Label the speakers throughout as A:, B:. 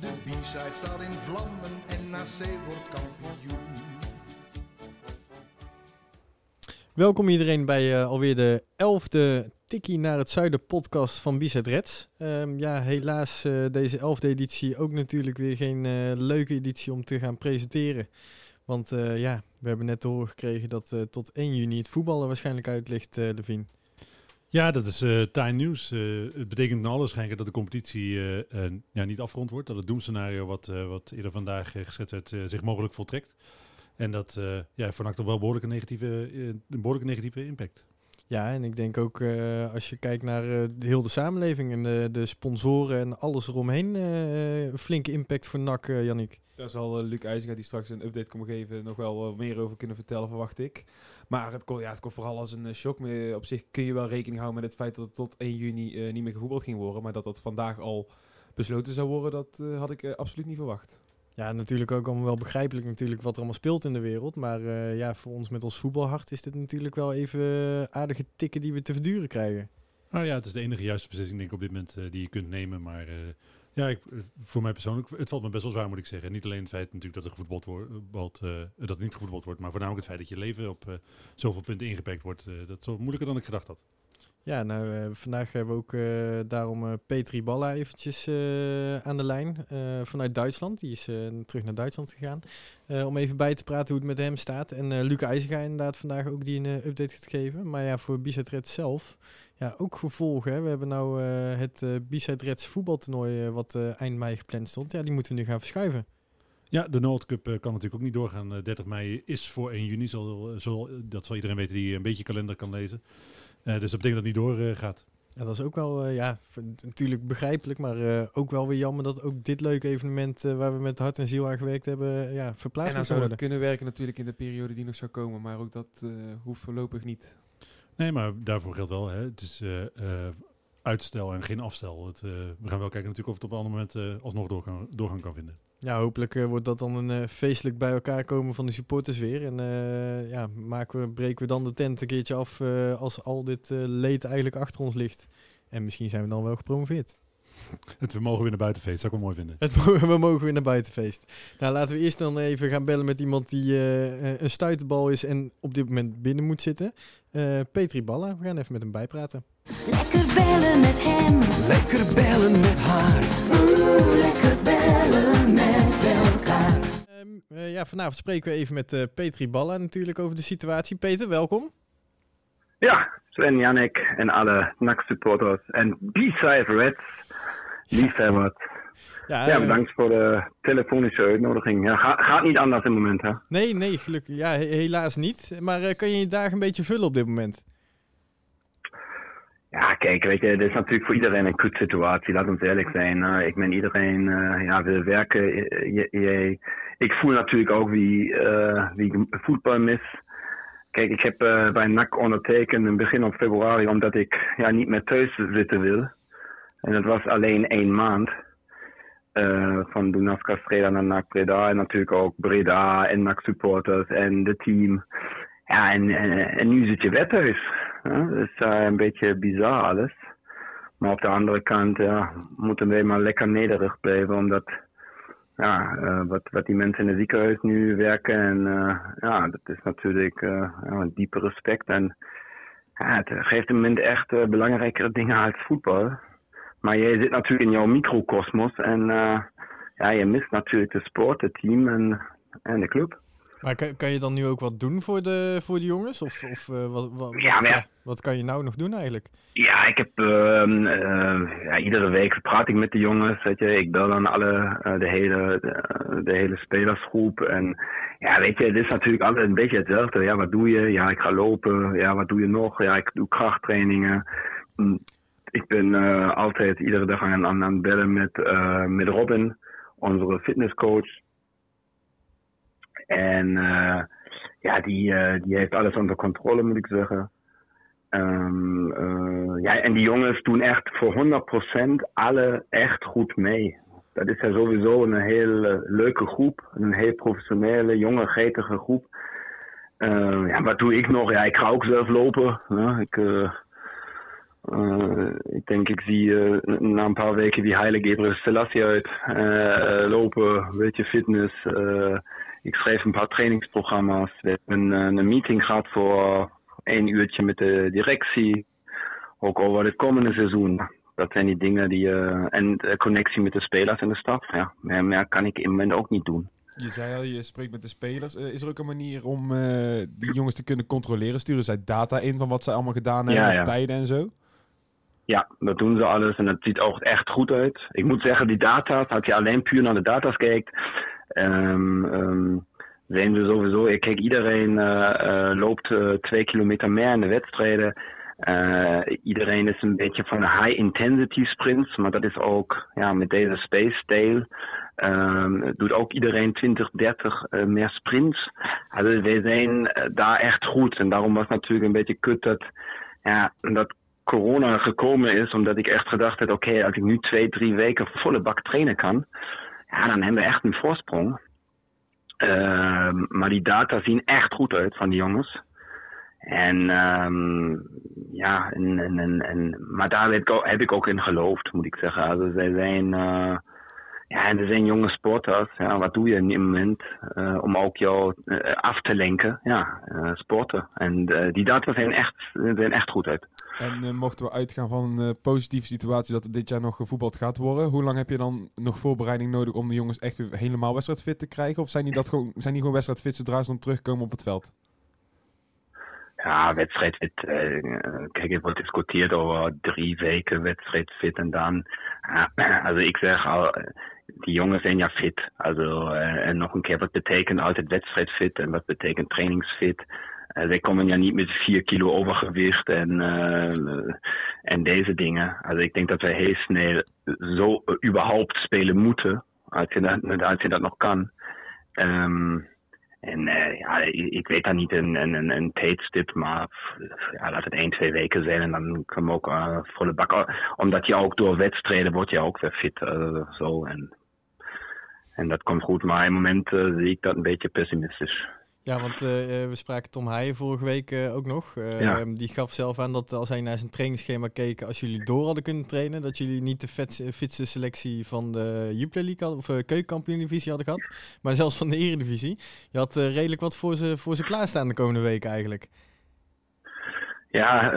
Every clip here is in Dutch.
A: De B-side staat in vlammen en NAC wordt kampioen.
B: Welkom iedereen bij eh, alweer de elfde Tikkie naar het Zuiden podcast van Bizet Reds. Ehm, ja, helaas uh, deze elfde editie ook natuurlijk weer geen uh, leuke editie om te gaan presenteren. Want ja, we hebben net te horen gekregen dat tot 1 juni het voetballen waarschijnlijk uit ligt, Levine.
C: Ja, dat is uh, time nieuws. Uh, het betekent nou waarschijnlijk dat de competitie uh, ja, niet afgerond wordt. Dat het doemscenario wat, wat eerder vandaag gezet werd zich mogelijk voltrekt. En dat ja, voor toch wel behoorlijk een negatieve, een behoorlijk negatieve impact.
B: Ja, en ik denk ook uh, als je kijkt naar uh, heel de samenleving en de, de sponsoren en alles eromheen, uh, een flinke impact voor NAC, Jannik.
D: Daar zal Luc IJzinga, die straks een update komen geven, nog wel meer over kunnen vertellen, verwacht ik. Maar het, ja, het komt vooral als een shock. Op zich kun je wel rekening houden met het feit dat het tot 1 juni niet meer gevoetbald ging worden. Maar dat dat vandaag al besloten zou worden, dat had ik absoluut niet verwacht.
B: Ja, natuurlijk ook allemaal wel begrijpelijk natuurlijk wat er allemaal speelt in de wereld. Maar uh, ja, voor ons met ons voetbalhart is dit natuurlijk wel even aardige tikken die we te verduren krijgen.
C: Nou ja, het is de enige juiste beslissing denk ik op dit moment uh, die je kunt nemen. Maar uh, ja, ik, voor mij persoonlijk, het valt me best wel zwaar moet ik zeggen. Niet alleen het feit natuurlijk dat er gevoetbald wordt, dat het niet gevoetbald wordt, maar voornamelijk het feit dat je leven op zoveel punten ingeperkt wordt. dat is zo moeilijker dan ik gedacht had.
B: Ja, nou, vandaag hebben we ook daarom Petri Balla eventjes aan de lijn vanuit Duitsland. Die is terug naar Duitsland gegaan. om even bij te praten hoe het met hem staat. En Luc IJzega inderdaad vandaag ook die een update gaat geven. Maar ja, voor Bizet zelf, ja, ook gevolgen. Hè. We hebben nou het uh, Reds voetbaltoernooi wat eind mei gepland stond. Ja, die moeten we nu gaan verschuiven.
C: Ja, de Noord Cup kan natuurlijk ook niet doorgaan. 30 mei is voor 1 juni, zal, zal, dat zal iedereen weten die een beetje kalender kan lezen. Uh, dus dat betekent dat het niet doorgaat. Uh,
B: ja, dat is ook wel, uh, ja, natuurlijk begrijpelijk, maar ook wel weer jammer dat ook dit leuke evenement waar we met hart en ziel aan gewerkt hebben, ja, verplaatst
D: moet worden. kunnen werken natuurlijk in de periode die nog zou komen, maar ook dat hoeft voorlopig niet.
C: Nee, maar daarvoor geldt wel, hè, het is uitstel en geen afstel. Het, we gaan wel kijken natuurlijk of het op een ander moment alsnog doorgaan, doorgaan kan vinden.
B: Ja, hopelijk wordt dat dan een feestelijk bij elkaar komen van de supporters weer. En ja, maken we, breken we dan de tent een keertje af als al dit leed eigenlijk achter ons ligt. En misschien zijn we dan wel gepromoveerd.
C: Het we mogen weer naar buitenfeest, zou ik wel mooi vinden.
B: Het, we mogen weer naar buitenfeest. Nou, laten we eerst dan even gaan bellen met iemand die een stuiterbal is en op dit moment binnen moet zitten. Petri Balla, we gaan even met hem bijpraten.
E: Lekker bellen met hem.
A: Lekker bellen met haar.
E: Oeh, lekker bellen met elkaar.
B: Um, uh, ja, vanavond spreken we even met uh, Petri Balla natuurlijk over de situatie. Peter, welkom.
F: Ja, Sven, Jannik en alle NAC-supporters en B-Side Reds, liefhebbers. Ja, ja, bedankt voor de telefonische uitnodiging. Ja, ga, gaat niet anders in het moment, hè?
B: Nee, nee, gelukkig. Ja, helaas niet. Maar uh, kan je je dagen een beetje vullen op dit moment?
F: Ja, kijk, weet je, dit is natuurlijk voor iedereen een kut situatie, laat ons eerlijk zijn. Uh, ik ben iedereen uh, ja, wil werken. Je, je, ik voel natuurlijk ook wie, wie voetbal mis. Kijk, ik heb bij NAC ondertekend in begin van februari omdat ik ja, niet meer thuis zitten wil. En dat was alleen één maand. van Dunas Castreda naar NAC Breda en natuurlijk ook Breda en NAC supporters en de team. Ja, en, nu zit je weer thuis. Dat is uh, een beetje bizar alles. Maar op de andere kant ja, moeten we maar lekker nederig blijven, omdat ja, uh, wat, wat die mensen in het ziekenhuis nu werken, en ja, dat is natuurlijk een diepe respect. En het geeft een moment echt belangrijkere dingen als voetbal. Maar jij zit natuurlijk in jouw microcosmos en ja, je mist natuurlijk de sport, het team en, en de club.
B: Maar kan, kan je dan nu ook wat doen voor de, voor de jongens? Of, of uh, wat, wat,
F: ja,
B: wat,
F: ja.
B: wat, kan je nou nog doen eigenlijk?
F: Ja, ik heb uh, uh, ja, iedere week praat ik met de jongens. Weet je. Ik bel dan alle, de, hele, de, de, hele spelersgroep. En ja, weet je, het is natuurlijk altijd een beetje hetzelfde. Ja, wat doe je? Ja, ik ga lopen. Ja, wat doe je nog? Ja, ik doe krachttrainingen. Ik ben altijd iedere dag aan, aan, het bellen met, met Robin, onze fitnesscoach. En eh, ja, die, eh, die heeft alles onder controle, moet ik zeggen. Ehm, eh, ja, en die jongens doen echt voor 100% alle echt goed mee. Dat is ja sowieso een heel eh, leuke groep. Een heel professionele, jonge, getige groep. Eh, ja, wat doe ik nog? Ja, ik ga ook zelf lopen. Ja, ik, eh, eh, ik denk, ik zie eh, na een paar weken wie Heilige Gabriel Selassie uit. Eh, eh, lopen, beetje fitness. eh, ik schrijf een paar trainingsprogramma's. We hebben een, meeting gehad voor één uurtje met de directie. Ook over het komende seizoen. Dat zijn die dingen die. eh, en de connectie met de spelers en de staf. Ja, meer, meer kan ik in het moment ook niet doen.
D: Je zei al, je spreekt met de spelers. Eh, is er ook een manier om eh, die jongens te kunnen controleren? Sturen zij data in van wat zij allemaal gedaan hebben,
F: ja.
D: tijden en zo?
F: Ja, dat doen ze alles en dat ziet ook echt goed uit. Ik moet zeggen, die data's, als je alleen puur naar de data's kijkt, ehm, ehm, zijn we sowieso, ik kijk, iedereen eh, loopt eh, twee kilometer meer in de wedstrijden. Iedereen is een beetje van high intensity sprints, maar dat is ook ja, met deze space style. ehm, doet ook iedereen 20, 30 eh, meer sprints. Also wij zijn daar echt goed. En daarom was natuurlijk een beetje kut dat, ja, dat corona gekomen is, omdat ik echt gedacht heb, oké, als ik nu twee, drie weken volle bak trainen kan, ja, dan hebben we echt een voorsprong. Ehm, maar die data zien echt goed uit van die jongens. En ehm, ja, maar daar heb ik, ook, in geloofd, moet ik zeggen. Also, zij zijn, eh, ja, ze zijn jonge sporters. Ja, wat doe je in dit moment eh, om ook jou eh, af te lenken? Ja, sporten. En die data zijn echt, zijn echt goed uit.
D: En eh, mochten we uitgaan van een eh, positieve situatie dat er dit jaar nog gevoetbald gaat worden, hoe lang heb je dan nog voorbereiding nodig om de jongens echt helemaal wedstrijdfit te krijgen? Of zijn die, dat gewoon, zijn die gewoon wedstrijdfit zodra ze dan terugkomen op het veld?
F: Ja, wedstrijdfit. eh, kijk, er wordt discuteerd over drie weken wedstrijdfit en dan. ja, also ik zeg al, die jongens zijn ja fit. Also, en nog een keer, wat betekent altijd wedstrijdfit en wat betekent trainingsfit? Eh, zij komen ja niet met vier kilo overgewicht en, eh, en deze dingen. Also ik denk dat wij heel snel zo eh, überhaupt spelen moeten, als je dat, als je dat nog kan. Ehm, en ja, ik, weet daar niet een, een, een, tijdstip, maar ja, laat het één, twee weken zijn en dan kunnen we ook volle bak. Omdat je ook door wedstrijden wordt je ook weer fit. eh, zo. En, en dat komt goed, maar in het moment zie ik dat een beetje pessimistisch.
B: Ja, want eh, eh, we spraken Tom Heijen vorige week eh, ook nog. Eh,
F: Ja.
B: Die gaf zelf aan dat als hij naar zijn trainingsschema keek, als jullie door hadden kunnen trainen, dat jullie niet de vet, fitste selectie van de Jupiler League hadden, of keukenkampioen-divisie hadden gehad, maar zelfs van de Eredivisie. Je had redelijk wat voor ze, voor ze klaarstaan de komende weken eigenlijk.
F: Ja,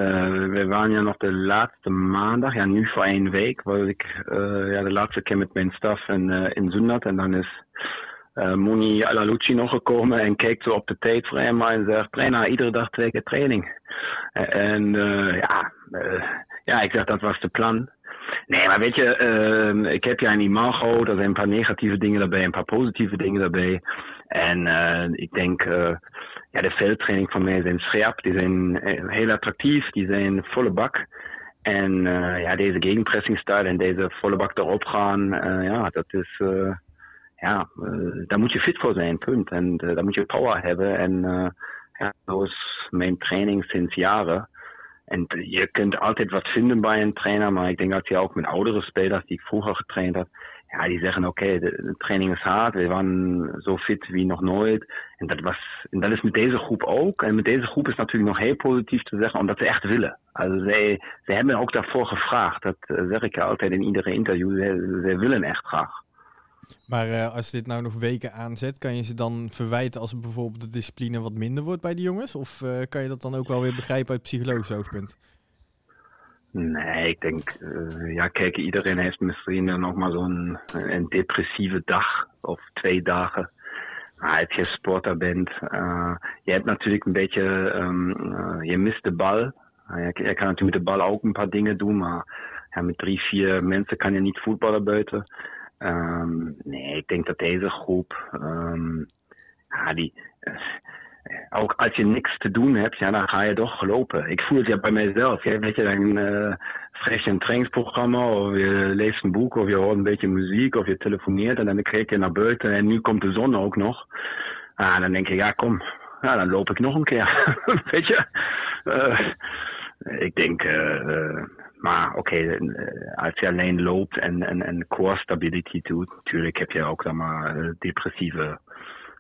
F: we waren ja nog de laatste maandag, ja nu voor één week, was ik ja, de laatste keer met mijn staf in, in Zundert en dan is eh Moni Alalucci nog gekomen en keek zo op de tijd voor hem en zegt, trainer, iedere dag twee keer training. Eh, en eh, ja, ja, ik zeg, dat was de plan. Nee, maar weet je, ik heb ja een imago, er zijn een paar negatieve dingen daarbij, een paar positieve dingen daarbij. En ik denk, ja, de veldtraining van mij zijn scherp, die zijn heel attractief, die zijn volle bak. En ja, deze gegenpressingstijl en deze volle bak erop gaan, ja, dat is, ja, eh, daar moet je fit voor zijn, punt. En eh, daar moet je power hebben. En eh, ja, zo is mijn training sinds jaren. En je kunt altijd wat vinden bij een trainer, maar ik denk dat je ook met oudere spelers die ik vroeger getraind heb, ja, die zeggen oké, de, de training is hard, we waren zo fit wie nog nooit. En dat, was, en dat is met deze groep ook. En met deze groep is natuurlijk nog heel positief te zeggen, omdat ze echt willen. Also zij, zij hebben ook daarvoor gevraagd. Dat zeg ik altijd in iedere interview. Zij, zij willen echt graag.
B: Maar eh, als dit nou nog weken aanzet, kan je ze dan verwijten als bijvoorbeeld de discipline wat minder wordt bij de jongens? Of eh, kan je dat dan ook wel weer begrijpen uit psychologisch oogpunt?
F: Nee, ik denk, eh, ja, kijk, iedereen heeft misschien nog maar zo'n een depressieve dag of twee dagen. Maar als je sporter bent, je hebt natuurlijk een beetje, ehm, eh, je mist de bal. Uh, je, je kan natuurlijk met de bal ook een paar dingen doen, maar ja, met drie, vier mensen kan je niet voetballen buiten. Ehm, nee, ik denk dat deze groep, ehm, ja, die, eh, ook als je niks te doen hebt, ja, dan ga je toch lopen. Ik voel het ja bij mijzelf. Ja, weet je, dan uh, je een trainingsprogramma, of je leest een boek, of je hoort een beetje muziek, of je telefoneert en dan kijk je naar buiten en nu komt de zon ook nog. Ah, dan denk ik, ja, kom. Ja, dan loop ik nog een keer. Weet je? Eh, ik denk, eh, eh, maar oké, eh, als je alleen loopt en, en, en core stability doet, natuurlijk heb je ook dan maar eh, depressieve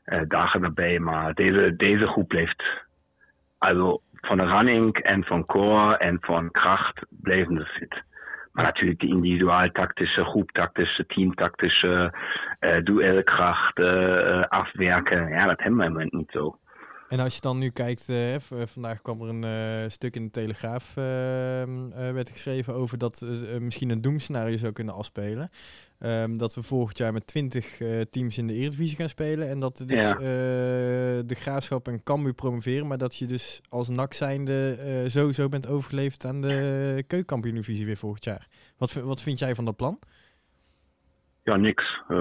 F: eh, dagen erbij. Maar deze, deze groep blijft, also van running en van core en van kracht blijven ze fit. Maar natuurlijk die individuaaltaktische, groeptaktische, teamtaktische, eh duelkracht, afwerken, ja, dat hebben we helemaal niet zo.
B: En als je dan nu kijkt, eh, v- vandaag kwam er een eh, stuk in de Telegraaf, ehm, eh, werd geschreven over dat eh, eh, misschien een doemscenario zou kunnen afspelen. Ehm, dat we volgend jaar met 20 eh, teams in de Eredivisie gaan spelen en dat dus
F: Ja.
B: eh, de Graafschap en Cambuur promoveren, maar dat je dus als NAC zijnde eh, sowieso bent overgeleverd aan de keukenkampioen-divisie weer volgend jaar. Wat, wat vind jij van dat plan?
F: Ja, niks. Eh,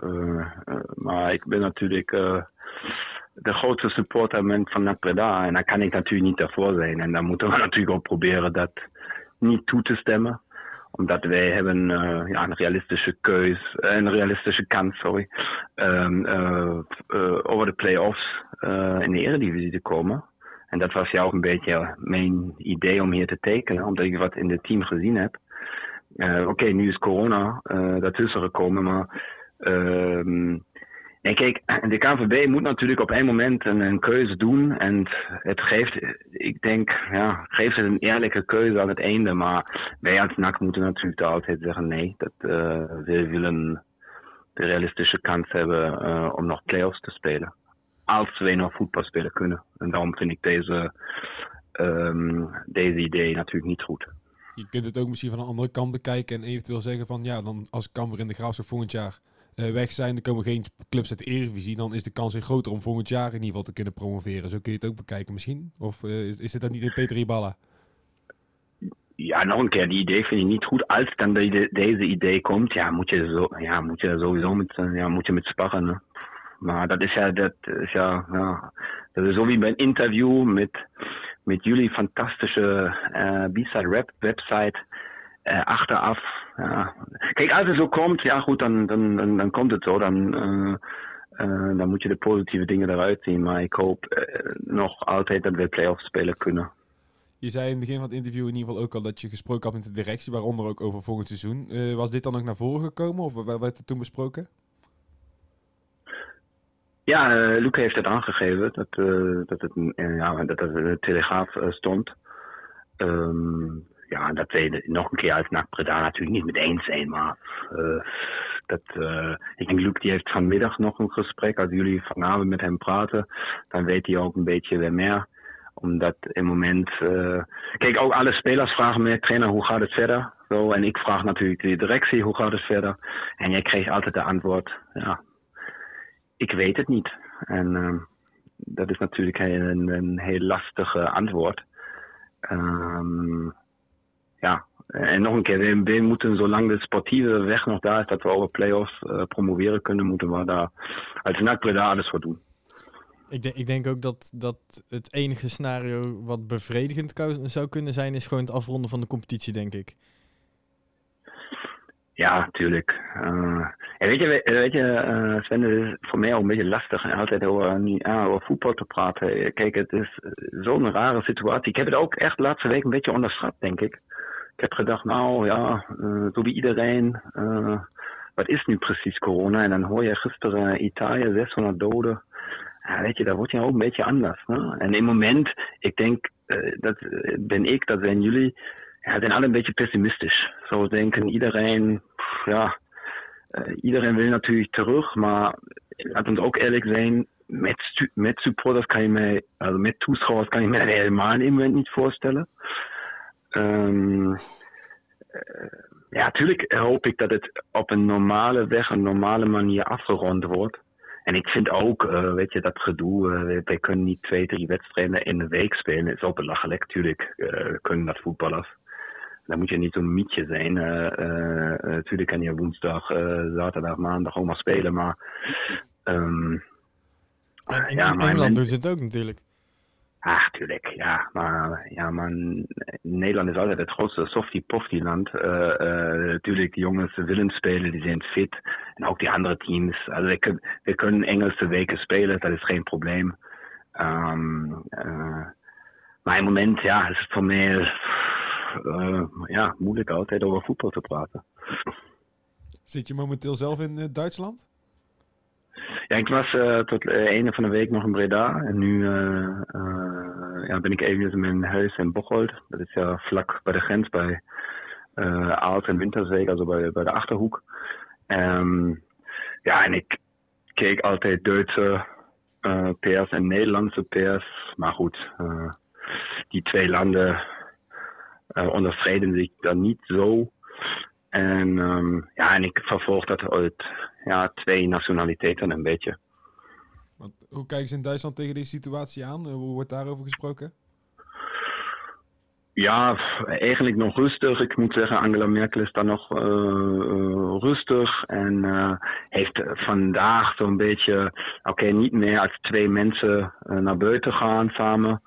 F: eh, eh, maar ik ben natuurlijk eh, de grootste supporter van NAC Breda. En daar kan ik natuurlijk niet daarvoor zijn. En dan moeten we natuurlijk ook proberen dat niet toe te stemmen. Omdat wij hebben eh, ja, een realistische keus, eh, een realistische kans, sorry, ehm, eh, over de play-offs in de Eredivisie te komen. En dat was ja ook een beetje mijn idee om hier te tekenen, omdat ik wat in het team gezien heb. Oké, nu is corona daartussen gekomen, maar. ehm en kijk, de KNVB moet natuurlijk op één moment een, een keuze doen. En het geeft, ik denk, ja, geeft het een eerlijke keuze aan het einde. Maar wij als NAC moeten natuurlijk altijd zeggen nee. Dat, eh, we willen de realistische kans hebben eh, om nog play-offs te spelen. Als we nog voetbal spelen kunnen. En daarom vind ik deze, ehm, deze idee natuurlijk niet goed.
D: Je kunt het ook misschien van een andere kant bekijken en eventueel zeggen van ja, dan als Cambuur in de Graafschap volgend jaar eh, weg zijn, er komen geen clubs uit de Eredivisie, dan is de kans weer groter om volgend jaar in ieder geval te kunnen promoveren. Zo kun je het ook bekijken misschien. Of eh, is, dit dan niet in Peter Iballa?
F: Ja, nog een keer, die idee vind ik niet goed. Als dan de, deze idee komt, ja, moet je, zo, ja, moet je sowieso met, eh, ja, moet je met sparren. Maar dat is ja, dat is ja, ja, dat is zo wie bij interview met, met jullie fantastische eh B-side rap website. Eh, achteraf, ja. Kijk, als het zo komt, ja goed, dan, dan, dan, dan komt het zo. Dan, eh, eh, dan moet je de positieve dingen eruit zien. Maar ik hoop nog altijd dat we play-offs spelen kunnen.
D: Je zei in het begin van het interview in ieder geval ook al dat je gesproken had met de directie, waaronder ook over volgend seizoen. Was dit dan ook naar voren gekomen of werd het toen besproken?
F: Ja, Luca heeft het aangegeven dat, dat het ja, dat het in de telegraaf stond. Ehm, ja, dat wij nog een keer als NAC Breda natuurlijk niet mee eens zijn, maar eh, dat, eh, ik denk Luc die heeft vanmiddag nog een gesprek. Als jullie vanavond met hem praten, dan weet hij ook een beetje weer meer. Omdat im moment, eh, kijk, ook alle spelers vragen me, trainer, hoe gaat het verder? Zo, en ik vraag natuurlijk de directie, hoe gaat het verder? En jij krijgt altijd de antwoord, ja, ik weet het niet. En ehm, dat is natuurlijk een, heel lastige antwoord. Ehm, ja, en nog een keer, we, we moeten zolang de sportieve weg nog daar is, dat we over play-offs eh, promoveren kunnen, moeten we daar als NAC Breda alles voor doen.
B: Ik, denk ik denk ook dat, dat het enige scenario wat bevredigend zou kunnen zijn, is gewoon het afronden van de competitie, denk ik.
F: Ja, tuurlijk. Eh, en weet je, we- weet je eh, Sven, het is voor mij ook een beetje lastig en altijd over, ja, over voetbal te praten. Kijk, het is zo'n rare situatie. Ik heb het ook echt de laatste week een beetje onderschat, denk ik. Ik heb gedacht, nou ja, eh, zo wie iedereen, eh, wat is nu precies corona? En dan hoor je gisteren Italië, 600 doden. Ja, weet je, dat wordt ja ook een beetje anders. Ne? En im moment, ik denk, eh, dat eh, ben ik, dat zijn jullie, ja, zijn alle een beetje pessimistisch. Zo denken iedereen, pff, ja, eh, iedereen wil natuurlijk terug, maar laat ons ook eerlijk zijn, met, met supporters kan je mij, also met toeschouwers kan je mij helemaal im moment niet voorstellen. Ehm, eh, ja, natuurlijk hoop ik dat het op een normale weg, een normale manier afgerond wordt. En ik vind ook, eh, weet je, dat gedoe, eh, wij- kunnen niet twee, drie wedstrijden in de week spelen. is ook belachelijk, tuurlijk eh, kunnen dat voetballers. Dan moet je niet zo'n mietje zijn. eh eh, eh, tuurlijk kan je woensdag, zaterdag, maandag ook maar spelen, maar...
B: in
F: ja,
B: Engeland ze het ook natuurlijk.
F: Ach, tuurlijk, ja. Maar, ja, man, Nederland is altijd het grootste softie-poftie-land. Eh eh, natuurlijk, die jongens willen spelen, die zijn fit. En ook die andere teams. Also, we, we kunnen Engelse weken spelen, dat is geen probleem. Ehm, eh, maar im Moment, ja, is het voor mij ja, moeilijk altijd over voetbal te praten.
D: Zit je momenteel zelf in Duitsland?
F: Ja, ik was eh, tot uh, einde van de week nog in Breda. En nu eh, eh, ja, ben ik even in mijn huis in Bocholt. Dat is ja vlak bij de grens bij eh Aals en Winterswijk, also bij, bij de Achterhoek. Ehm, ja, en ik keek altijd Duitse eh, pers en Nederlandse pers. Maar goed, eh, die twee landen eh, onderscheiden zich dan niet zo. En ehm, ja, en ik vervolg dat uit ja, twee nationaliteiten een beetje.
D: Want hoe kijken ze in Duitsland tegen deze situatie aan? Eh, Hoe wordt daarover gesproken?
F: Ja, eigenlijk nog rustig. Ik moet zeggen, Angela Merkel is dan nog eh, eh, rustig. En heeft vandaag zo'n beetje, oké, niet meer als twee mensen naar buiten gaan samen.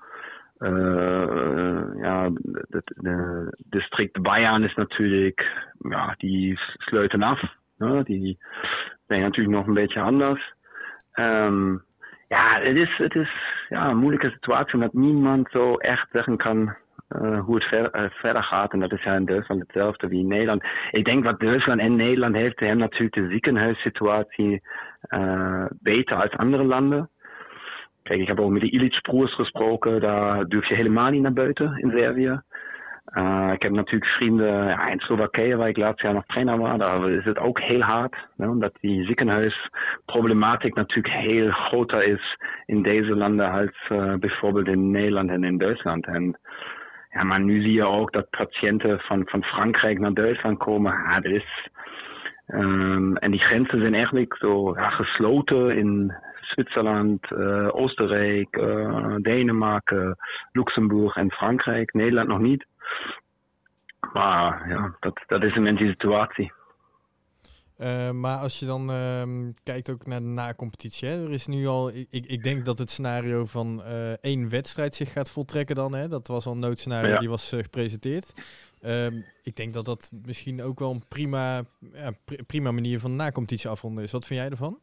F: Ja, het de district Bayern is natuurlijk, ja, die sluiten af. Die zijn natuurlijk nog een beetje anders. Ehm, ja, het is, het is ja, een moeilijke situatie omdat niemand zo echt zeggen kan eh, hoe het eh, verder gaat. En dat is ja in Duitsland hetzelfde wie in Nederland. Ik denk wat Duitsland en Nederland heeft, hebben natuurlijk de ziekenhuissituatie eh, beter als andere landen. Kijk, ik heb ook met de Illich-broers gesproken. Daar durf je helemaal niet naar buiten in Servië. Eh, ik heb natuurlijk vrienden ja, in Slowakije, waar ik laatst jaar nog trainer was. Daar is het ook heel hard. Ne, omdat die ziekenhuisproblematiek natuurlijk heel groter is in deze landen als uh, bijvoorbeeld in Nederland en in Duitsland. En ja, maar nu zie je ook dat patiënten van, van Frankrijk naar Duitsland komen. Ja, dat is, um, en die grenzen zijn eigenlijk zo gesloten in Zwitserland, uh, Oostenrijk, uh, Denemarken, Luxemburg en Frankrijk. Nederland nog niet. Maar ja, dat, dat is een beetje de situatie.
B: Uh, maar als je dan uh, kijkt ook naar de na-competitie, er is nu al, ik, ik denk dat het scenario van uh, één wedstrijd zich gaat voltrekken dan. Hè? Dat was al een noodscenario, ja. die was uh, gepresenteerd. ik denk dat dat misschien ook wel een prima, ja, pr prima manier van na-competitie afronden is. Wat vind jij ervan?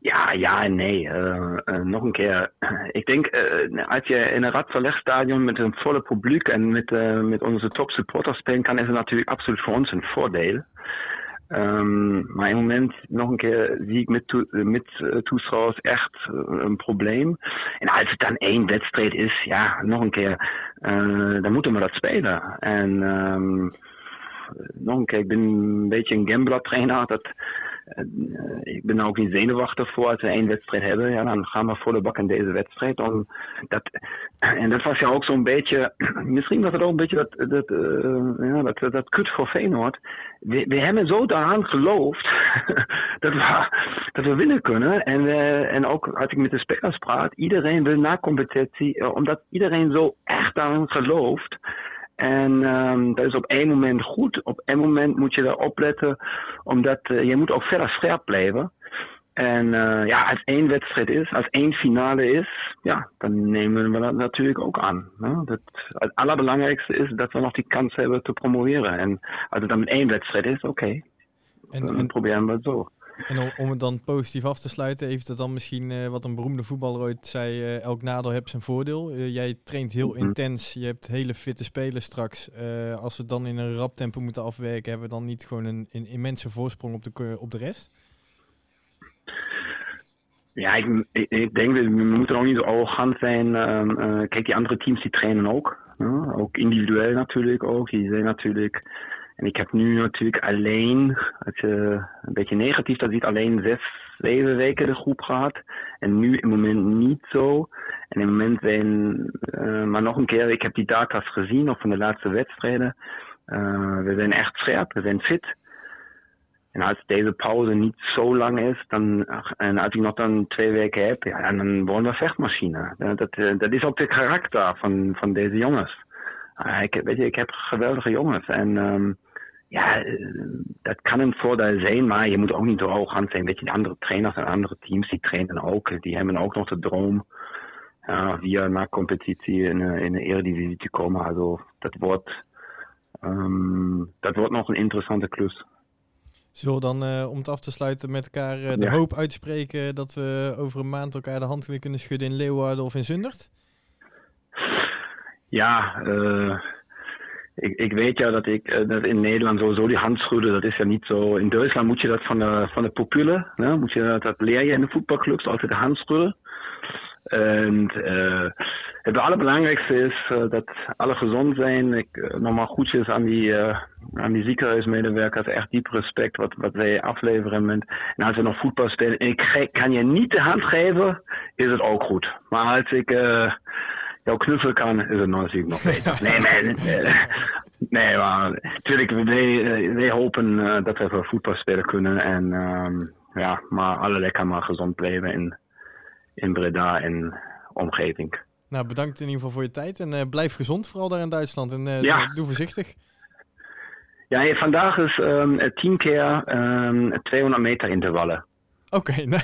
F: Ja, ja en nee. Uh, nog een keer. Ik denk, uh, als je in een Radverlegstadion met een volle publiek en met, met onze top supporters spelen kan, is het natuurlijk absoluut voor ons een voordeel. Um, maar im Moment, nog een keer, zie ik met, met toeschouwers echt een probleem. En als het dan één wedstrijd is, ja, nog een keer, dan moeten we dat spelen. En um, nog een keer, ik ben een beetje een gambler trainer. Dat, ik ben ook niet zenuwachtig voor als we één wedstrijd hebben. Ja, dan gaan we voor de bak in deze wedstrijd. Om dat, en dat was ja ook zo'n beetje, misschien was het ook een beetje dat, dat, uh, ja, dat, dat kut voor Feyenoord. We, we hebben zo daaraan geloofd dat, we, dat we winnen kunnen. En, uh, en ook als ik met de spelers praat, iedereen wil na competitie, omdat iedereen zo echt daaraan gelooft. En um, dat is op één moment goed. Op één moment moet je daarop letten, omdat uh, je moet ook verder scherp blijven. En uh, ja, als één wedstrijd is, als één finale is, ja, dan nemen we dat natuurlijk ook aan. Ne? Dat, het allerbelangrijkste is dat we nog die kans hebben te promoveren. En als het dan met één wedstrijd is, oké. Okay. Dan en, proberen we het zo.
B: En om, het dan positief af te sluiten, heeft het dan misschien uh, wat een beroemde voetballer ooit zei: uh, elk nadeel heeft zijn voordeel. Uh, jij traint heel -hmm. intens, je hebt hele fitte spelers straks. als we het dan in een rap tempo moeten afwerken, hebben we dan niet gewoon een, een immense voorsprong op de, op de rest?
F: Ja, ik, ik, ik denk, we moeten ook niet zo arrogant zijn. Um, kijk, die andere teams die trainen ook. ook individueel natuurlijk ook. Die zijn natuurlijk en ik heb nu natuurlijk alleen, als je een beetje negatief dat ziet, alleen zes, zeven weken de groep gehad. En nu im moment niet zo. En im moment zijn, uh, maar nog een keer, ik heb die data's gezien, ook van de laatste wedstrijden. Uh, we zijn echt scherp, we zijn fit. En als deze pauze niet zo lang is, dan, en als ik nog dan twee weken heb, ja, dan worden we vechtmachine. Dat, dat is ook het karakter van, van deze jongens. Uh, ik, weet je, ik heb geweldige jongens. En um, ja, eh, dat kan een voordeel zijn, maar je moet ook niet te arrogant zijn. Weet je, de andere trainers en andere teams, die trainen ook. Die hebben ook nog de droom ja, via naar competitie in, de- in de Eredivisie te komen. Also, dat wordt, ehm, dat wordt nog een interessante klus.
B: Zullen we dan, eh, om het af te sluiten, met elkaar eh, de
F: Ja.
B: hoop uitspreken dat we over een maand elkaar de hand weer kunnen schudden in Leeuwarden of in Zundert?
F: Ja, eh, ik, ik weet ja dat ik eh, dat in Nederland sowieso die hand schudden, dat is ja niet zo. In Duitsland moet je dat van de, van de pupillen, ne? moet je dat, dat leer je in de voetbalclubs, altijd de hand schudden. En eh, het allerbelangrijkste is eh, dat alle gezond zijn. Ik, eh, nogmaals groetjes aan die, aan die ziekenhuismedewerkers. Echt diep respect wat, wat zij afleveren. Met, en als we nog voetbal spelen en ik kan je niet de hand geven, is het ook goed. Maar als ik jouw knuffel kan, is het natuurlijk nog beter. Nee, nee, nee, nee maar natuurlijk, wij, eh, wij hopen eh, dat we voetbal spelen kunnen. En ehm, ja, maar alle lekker maar gezond blijven in, in Breda en omgeving.
B: Nou, bedankt in ieder geval voor je tijd en eh, blijf gezond, vooral daar in Duitsland. En
F: Ja.
B: doe, voorzichtig.
F: Ja, vandaag is ehm 10 keer ehm 200 meter intervallen.
B: Oké, nee,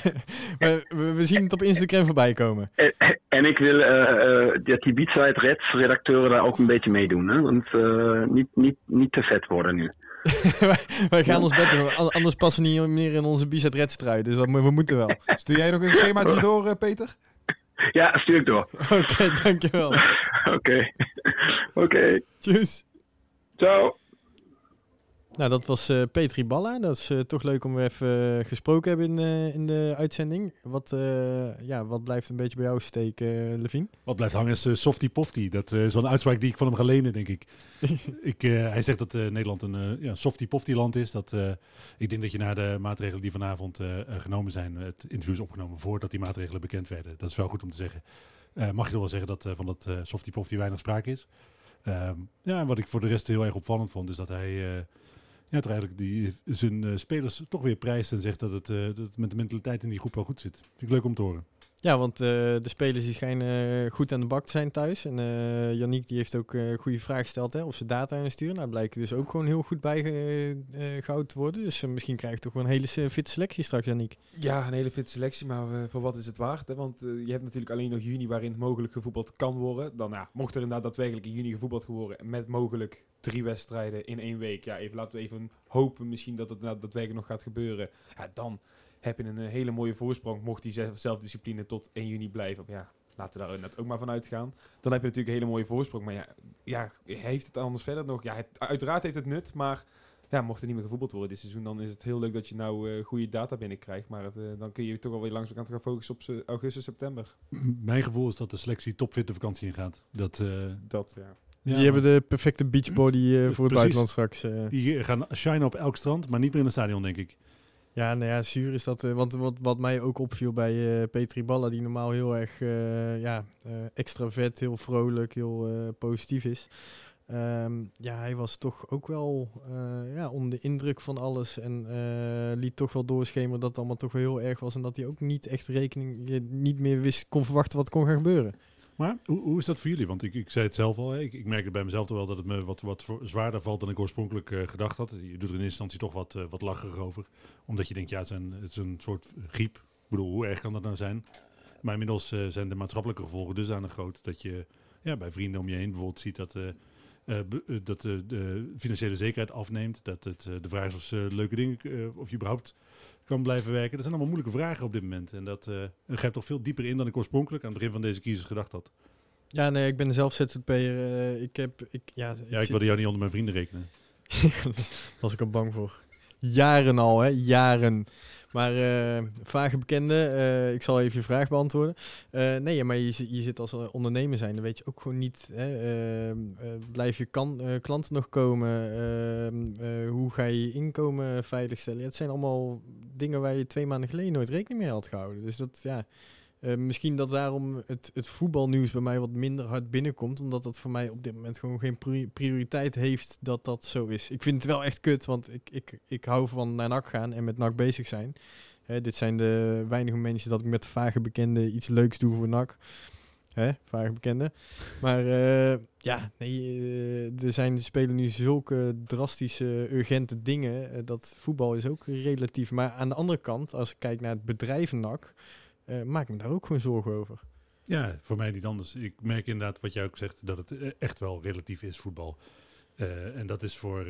B: we, we, we zien het op Instagram voorbij komen.
F: En, en ik wil eh, eh, dat die Beatside Reds redacteuren daar ook een beetje meedoen. Hè? Want eh, niet, niet, niet te vet worden nu.
B: wij, gaan ons bed doen, an- anders passen we niet meer in onze Bizet Red trui. Dus dat, we moeten wel. Oké,
D: Stuur jij nog een schemaatje door, eh, Peter?
F: Ja, stuur ik door.
B: dankjewel.
F: Oké. Oké.
B: Tjus.
F: Ciao.
B: Nou, dat was eh, Petri Balla. Dat is eh, toch leuk om weer even eh, gesproken hebben in, in de uitzending. Wat, ja, wat blijft een beetje bij jou steken, uh, Levine?
C: Wat blijft hangen is softy pofty. Dat is wel een uitspraak die ik van hem ga lenen, denk ik. ik hij zegt dat Nederland een ja, softy pofty land is. Dat, ik denk dat je na de maatregelen die vanavond genomen zijn, het interview is opgenomen voordat die maatregelen bekend werden. Dat is wel goed om te zeggen. Mag je toch wel zeggen dat van dat softy pofty weinig sprake is. Ehm, ja, en wat ik voor de rest heel erg opvallend vond, is dat hij... eh, ja, toch eigenlijk die, zijn eh, spelers toch weer prijst en zegt dat het, eh, dat het met de mentaliteit in die groep wel goed zit. Vind ik leuk om te horen.
B: Ja, want eh, de spelers die schijnen eh, goed aan de bak te zijn thuis. En eh Yannick die heeft ook eh goede vraag gesteld hè, of ze data insturen. Nou, blijkt dus ook gewoon heel goed bijgehouden te worden. Dus misschien krijg je toch wel een hele fitte selectie straks, Yannick.
D: Ja, een hele fit selectie, maar voor wat is het waard? Hè? Want je hebt natuurlijk alleen nog juni waarin het mogelijk gevoetbald kan worden. Dan ja, mocht er inderdaad daadwerkelijk in juni gevoetbald worden met mogelijk drie wedstrijden in één week. Ja, even, laten we even hopen misschien dat het daadwerkelijk nog gaat gebeuren. Ja, dan heb je een eh, hele mooie voorsprong, mocht die zelf- zelfdiscipline tot 1 juni blijven. Ja, laten we daar net ook maar van uitgaan. Dan heb je natuurlijk een hele mooie voorsprong. Maar ja, ja heeft het anders verder nog? Ja, het, uiteraard heeft het nut, maar ja, mocht er niet meer gevoetbald worden dit seizoen, dan is het heel leuk dat je nou eh, goede data binnenkrijgt. Maar het, eh, dan kun je toch alweer langzaam gaan focussen op augustus, september.
C: Mijn gevoel is dat de selectie topfit de vakantie ingaat. Dat, eh,
D: Dat, ja.
C: ja,
B: die hebben de perfecte beachbody eh, voor het
C: Precies.
B: buitenland straks. eh.
C: Die gaan shinen op elk strand, maar niet meer in het stadion, denk ik.
B: Ja, nou ja, zuur is dat. eh, want wat, wat mij ook opviel bij eh, Petri Balla, die normaal heel erg eh, ja, eh, extravert, heel vrolijk, heel positief is. Ehm, ja, hij was toch ook wel ja, onder de indruk van alles. En liet toch wel doorschemeren dat het allemaal toch wel heel erg was. En dat hij ook niet echt rekening, niet meer wist, kon verwachten wat kon gaan gebeuren.
C: Maar hoe, hoe is dat voor jullie? Want ik, ik zei het zelf al, ik, ik merkte bij mezelf toch wel dat het me wat, wat zwaarder valt dan ik oorspronkelijk eh, gedacht had. Je doet er in eerste instantie toch wat, eh, wat lacherig over. Omdat je denkt, ja, het, zijn, het is een soort griep. Ik bedoel, hoe erg kan dat nou zijn? Maar inmiddels eh, zijn de maatschappelijke gevolgen dusdanig groot dat je ja, bij vrienden om je heen bijvoorbeeld ziet dat, dat eh, de financiële zekerheid afneemt. Dat het, eh, de vraag is of ze leuke dingen, eh, of je überhaupt kan blijven werken. Dat zijn allemaal moeilijke vragen op dit moment. En dat eh grijpt toch veel dieper in dan ik oorspronkelijk aan het begin van deze crisis gedacht had.
B: Ja, nee, ik ben zelf ZZP'er. eh ik heb, ik, ja,
C: Ja, ik wilde jou niet onder mijn vrienden rekenen.
B: was ik al bang voor. Jaren al, hè? Jaren. Maar eh, vage bekende, eh, ik zal even je vraag beantwoorden. Eh, nee, maar je, je zit als ondernemer zijn, dan weet je ook gewoon niet. Hè, ehm, eh, blijf je kan, klanten nog komen? Ehm, eh, hoe ga je je inkomen veiligstellen? Ja, het zijn allemaal dingen waar je twee maanden geleden nooit rekening mee had gehouden. Dus dat, ja... eh, misschien dat daarom het, het voetbalnieuws bij mij wat minder hard binnenkomt. Omdat dat voor mij op dit moment gewoon geen pri- prioriteit heeft dat dat zo is. Ik vind het wel echt kut, want ik, ik, ik hou van naar NAC gaan en met NAC bezig zijn. Hè, dit zijn de weinige mensen dat ik met vage bekenden iets leuks doe voor NAC. Hè, vaak bekende. Maar eh, ja, nee, eh, er zijn, spelen nu zulke drastische, urgente dingen. dat voetbal is ook relatief. Maar aan de andere kant, als ik kijk naar het bedrijf NAC, eh, maak ik me daar ook gewoon zorgen over.
C: Ja, voor mij niet anders. Ik merk inderdaad wat jij ook zegt, dat het eh, echt wel relatief is, voetbal. Eh, en dat is voor,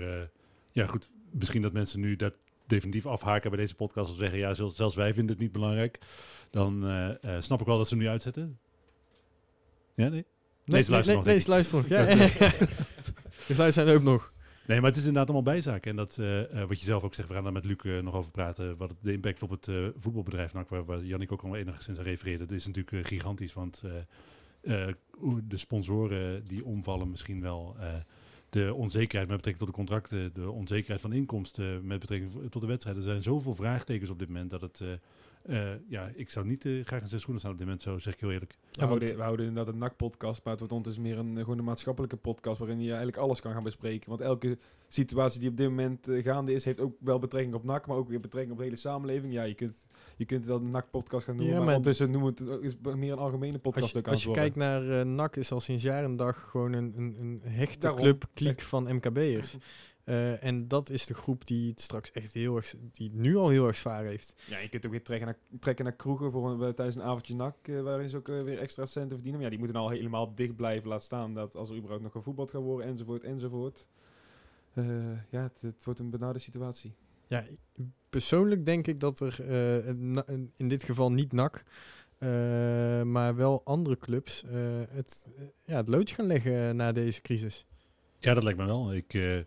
C: ja goed, misschien dat mensen nu dat definitief afhaken bij deze podcast en zeggen, ja, zelfs, zelfs wij vinden het niet belangrijk. Dan snap ik wel dat ze hem nu uitzetten. Ja, nee? Nee, ze luisteren nog,
B: Nee, ze luisteren nog. Ja, ja, ja. De geluid zijn er ook nog.
C: Nee, maar het is inderdaad allemaal bijzaken. En dat, eh, eh, wat je zelf ook zegt, we gaan daar met Luc eh, nog over praten. Wat de impact op het voetbalbedrijf, NAC, waar, waar Jannik ook al enigszins aan refereerde, dat is natuurlijk gigantisch. Want de sponsoren die omvallen misschien wel. de onzekerheid met betrekking tot de contracten, de onzekerheid van inkomsten met betrekking tot de wedstrijden. Er zijn zoveel vraagtekens op dit moment dat het. Eh, ja, ik zou niet eh, graag in zijn schoenen staan op dit moment, zo zeg ik heel eerlijk.
D: We,
B: Ja,
D: houden, we houden inderdaad een NAC-podcast, maar het wordt ondertussen meer een, eh, gewoon een maatschappelijke podcast waarin je eigenlijk alles kan gaan bespreken. Want elke situatie die op dit moment gaande is, heeft ook wel betrekking op NAC, maar ook weer betrekking op de hele samenleving. Ja, je kunt, je kunt wel een NAC-podcast gaan noemen,
B: Ja,
D: maar,
B: maar-
D: ondertussen noemen we het is meer een algemene podcast
B: Als je,
D: ook
B: als je kijkt naar eh NAC is al sinds jaar en dag gewoon een, een, een hechte club, kliek van MKB'ers. Eh, en dat is de groep die het straks echt heel erg, die het nu al heel erg zwaar heeft.
D: Ja, je kunt ook weer trekken naar, trekken naar kroegen voor een, tijdens een avondje NAC, eh, waarin ze ook eh, weer extra centen verdienen. Maar ja, die moeten al helemaal dicht blijven laten staan, dat als er überhaupt nog gevoetbald gaat worden, enzovoort, enzovoort. Eh, ja, het, het wordt een benarde situatie.
B: Ja, persoonlijk denk ik dat er eh, in dit geval niet NAC, eh, maar wel andere clubs eh, het, eh, ja, het loodje gaan leggen na deze crisis.
C: Ja, dat lijkt me wel. Ik, eh, eh,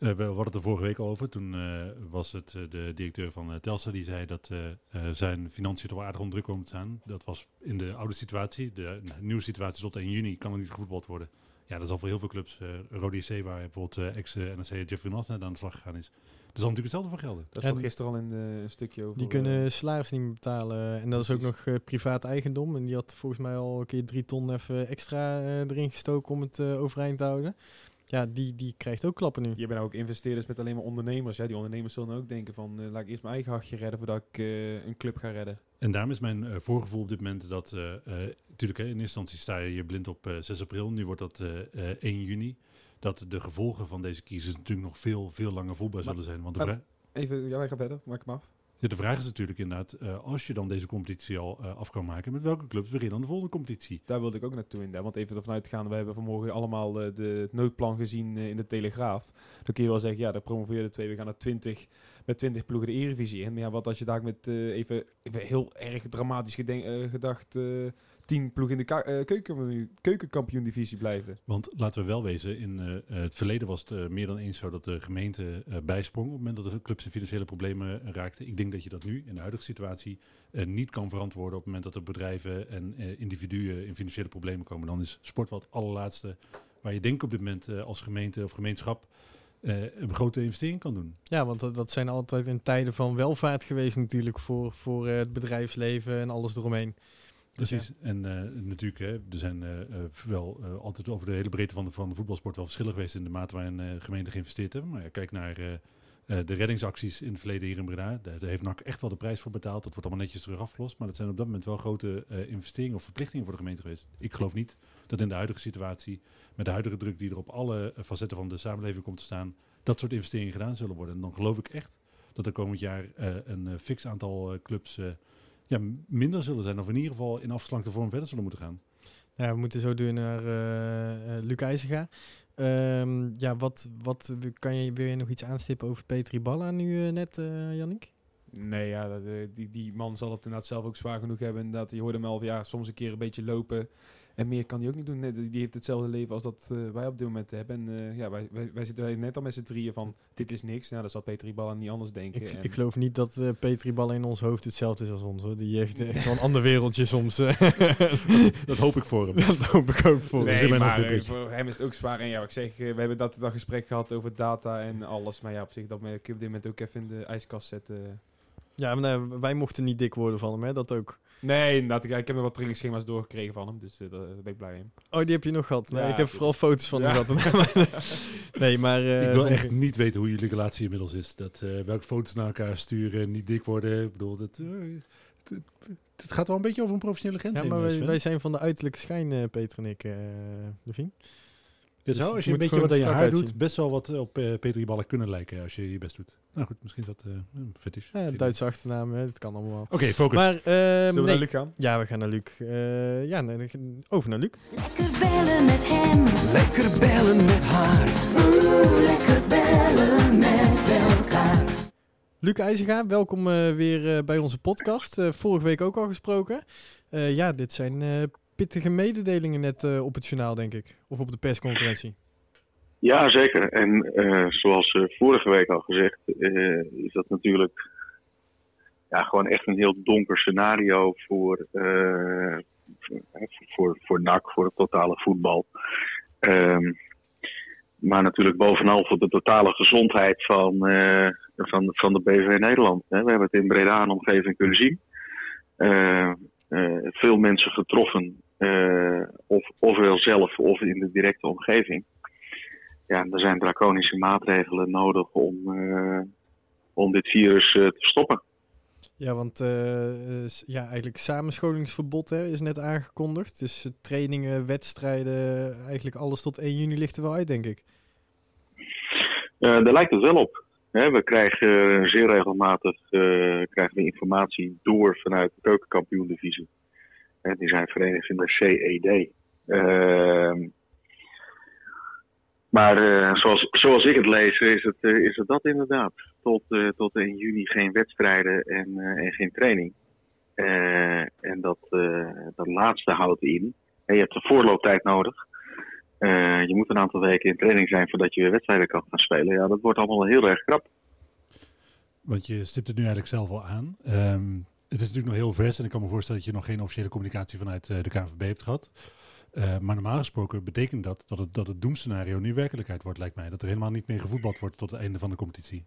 C: we hadden het er vorige week al over. Toen eh, was het eh, de directeur van uh, Telstra die zei dat eh, eh, zijn financiën toch aardig onder druk komen te staan. Dat was in de oude situatie. De nieuwe situatie tot 1 juni kan er niet gevoetbald worden. Ja, dat is al voor heel veel clubs. eh Rode JC, waar bijvoorbeeld eh, ex-NRC Jeffrey Nath aan de slag gegaan is. Daar zal natuurlijk hetzelfde voor gelden.
D: Dat is gisteren al in eh, een stukje over.
B: Die
D: eh,
B: kunnen salaris niet meer betalen. En dat is ook nog eh, privaat eigendom. En die had volgens mij al een keer drie ton even extra eh, erin gestoken om het eh, overeind te houden. Ja, die, die krijgt ook klappen nu.
D: Je bent nou ook investeerders met alleen maar ondernemers. Hè? Die ondernemers zullen ook denken van, eh, laat ik eerst mijn eigen hachje redden voordat ik eh, een club ga redden.
C: En daarom is mijn eh, voorgevoel op dit moment dat, eh, eh, natuurlijk hè, in eerste instantie sta je hier blind op eh, 6 april, nu wordt dat eh, eh, 1 juni. Dat de gevolgen van deze crisis natuurlijk nog veel, veel langer voelbaar zullen zijn. Want de,
D: maar-
C: vra-
D: Even, ja, wij gaan verder. Maak hem af.
C: Ja, de vraag is natuurlijk inderdaad, eh, als je dan deze competitie al eh, af kan maken, met welke clubs begin je dan de volgende competitie?
D: Daar wilde ik ook naartoe in. Want even ervan uitgaan, we hebben vanmorgen allemaal eh, de, het noodplan gezien in de Telegraaf. Dan kun je wel zeggen, ja, de promoveerde twee, we gaan naar 20, met 20 ploegen de Eredivisie in. Maar ja, wat als je daar met even, even heel erg dramatisch gedacht, 10 ploegen in de ka- eh, keuken, keukenkampioen-divisie blijven.
C: Want laten we wel wezen, in eh, eh, het verleden was het meer dan eens zo dat de gemeente eh, bijsprong op het moment dat de clubs in financiële problemen raakten. Ik denk dat je dat nu in de huidige situatie eh, niet kan verantwoorden op het moment dat er bedrijven en eh, individuen in financiële problemen komen. Dan is sport wat het allerlaatste waar je denk op dit moment eh, als gemeente of gemeenschap eh, een grote investering kan doen.
B: Ja, want dat, dat zijn altijd in tijden van welvaart geweest natuurlijk voor, voor eh, het bedrijfsleven en alles eromheen.
C: Precies. En eh, natuurlijk, hè, er zijn eh, eh, wel altijd over de hele breedte van de, van de voetbalsport wel verschillen geweest in de mate waarin gemeenten geïnvesteerd hebben. Maar ja, kijk naar de reddingsacties in het verleden hier in Breda. Daar, heeft NAC echt wel de prijs voor betaald. Dat wordt allemaal netjes terug afgelost. Maar dat zijn op dat moment wel grote investeringen of verplichtingen voor de gemeente geweest. Ik geloof niet dat in de huidige situatie, met de huidige druk die er op alle facetten van de samenleving komt te staan, dat soort investeringen gedaan zullen worden. En dan geloof ik echt dat er komend jaar een fix aantal clubs ja, minder zullen zijn. Of in ieder geval in afslankte vorm verder zullen moeten gaan.
B: Ja, we moeten zo door naar eh eh, Luc IJzega. Ehm, ja, wat, wat kan je, wil je nog iets aanstippen over Petri Balla nu eh, net, eh Jannik?
D: Nee, ja, dat, die, die man zal het inderdaad zelf ook zwaar genoeg hebben. Inderdaad, je hoorde hem al ja, soms een keer een beetje lopen. En meer kan hij ook niet doen. Nee, die heeft hetzelfde leven als dat eh, wij op dit moment hebben. En eh, ja, wij, wij, wij zitten net al met z'n drieën van, dit is niks. Nou, dat zal Peter Ballen niet anders denken.
B: Ik,
D: En-
B: ik geloof niet dat eh, Petri Balla in ons hoofd hetzelfde is als ons. Hoor. Die heeft echt wel een ander wereldje soms. eh.
C: Dat hoop ik voor hem.
B: dat hoop ik ook voor.
C: Dat
D: Nee,
C: mijn
D: maar voor hem is het ook zwaar. En ja, wat ik zeg, we hebben dat, dat gesprek gehad over data en alles. Maar ja, op zich, dat kun je op dit moment ook even in de ijskast zetten.
B: Ja, maar nee, wij mochten niet dik worden van hem, hè? Dat ook.
D: Nee, inderdaad. Ik, ik heb nog wat trainingsschema's doorgekregen van hem. Dus eh, daar, ben ik blij mee.
B: Oh, die heb je nog gehad. Nee,
D: Ja,
B: ik heb vooral foto's van
D: Ja.
B: hem gehad. nee, maar... eh,
C: ik wil echt niet weten hoe jullie relatie inmiddels is. Dat, eh welke foto's naar elkaar sturen, niet dik worden. Ik bedoel, dat, eh, het, het gaat wel een beetje over een professionele grens
B: Ja, maar wij, wij zijn van de uiterlijke schijn, eh, Peter en ik, Levine. Dus
C: zou, als je
B: het
C: een beetje wat aan je haar doet, best wel wat op eh Petri ballen kunnen lijken als je je best doet. Nou goed, misschien is dat eh een fetish.
B: Ja,
C: Oké,
B: Duitse achternaam, hè, dat kan allemaal wel.
C: focus.
B: Maar,
D: Zullen we
B: nee.
D: naar Luc gaan?
B: Ja, we gaan naar Luc. Eh, ja, nee, over naar Luc.
E: Lekker bellen met hem.
G: Lekker bellen met haar.
E: Oeh, lekker bellen met elkaar.
B: Luc IJzega, welkom eh, weer eh, bij onze podcast. Eh, vorige week ook al gesproken. Eh, ja, dit zijn eh, pittige mededelingen net eh, op het journaal, denk ik. Of op de persconferentie.
H: Ja, zeker. En eh, zoals eh, vorige week al gezegd, is dat natuurlijk ja, gewoon echt een heel donker scenario voor, voor, voor, NAC, voor het totale voetbal. Ehm, maar natuurlijk bovenal voor de totale gezondheid van, van, van de BV Nederland. Hè. We hebben het in Breda en omgeving kunnen zien. Eh, eh, veel mensen getroffen, eh, of, ofwel zelf of in de directe omgeving ja, er zijn draconische maatregelen nodig om, eh, om dit virus eh, te stoppen.
B: Ja, want ja, eigenlijk samenscholingsverbod hè, is net aangekondigd. Dus trainingen, wedstrijden, eigenlijk alles tot 1 juni ligt er wel uit, denk ik.
H: Daar lijkt het wel op. Hè, we krijgen zeer regelmatig krijgen we informatie door vanuit de keukenkampioen-divisie. Die zijn verenigd in de CED. Ehm, maar eh, zoals, zoals ik het lees, is het, eh, is het dat inderdaad. Tot, eh, tot 1 juni geen wedstrijden en, en geen training. En dat, dat laatste houdt in. hè, je hebt een voorlooptijd nodig. Je moet een aantal weken in training zijn voordat je weer wedstrijden kan gaan spelen. Ja, dat wordt allemaal heel erg krap.
C: Want je stipt het nu eigenlijk zelf al aan. Ehm, het is natuurlijk nog heel vers en ik kan me voorstellen dat je nog geen officiële communicatie vanuit eh, de KNVB hebt gehad. Eh, maar normaal gesproken betekent dat dat het, dat het doemscenario nu werkelijkheid wordt, lijkt mij. Dat er helemaal niet meer gevoetbald wordt tot het einde van de competitie.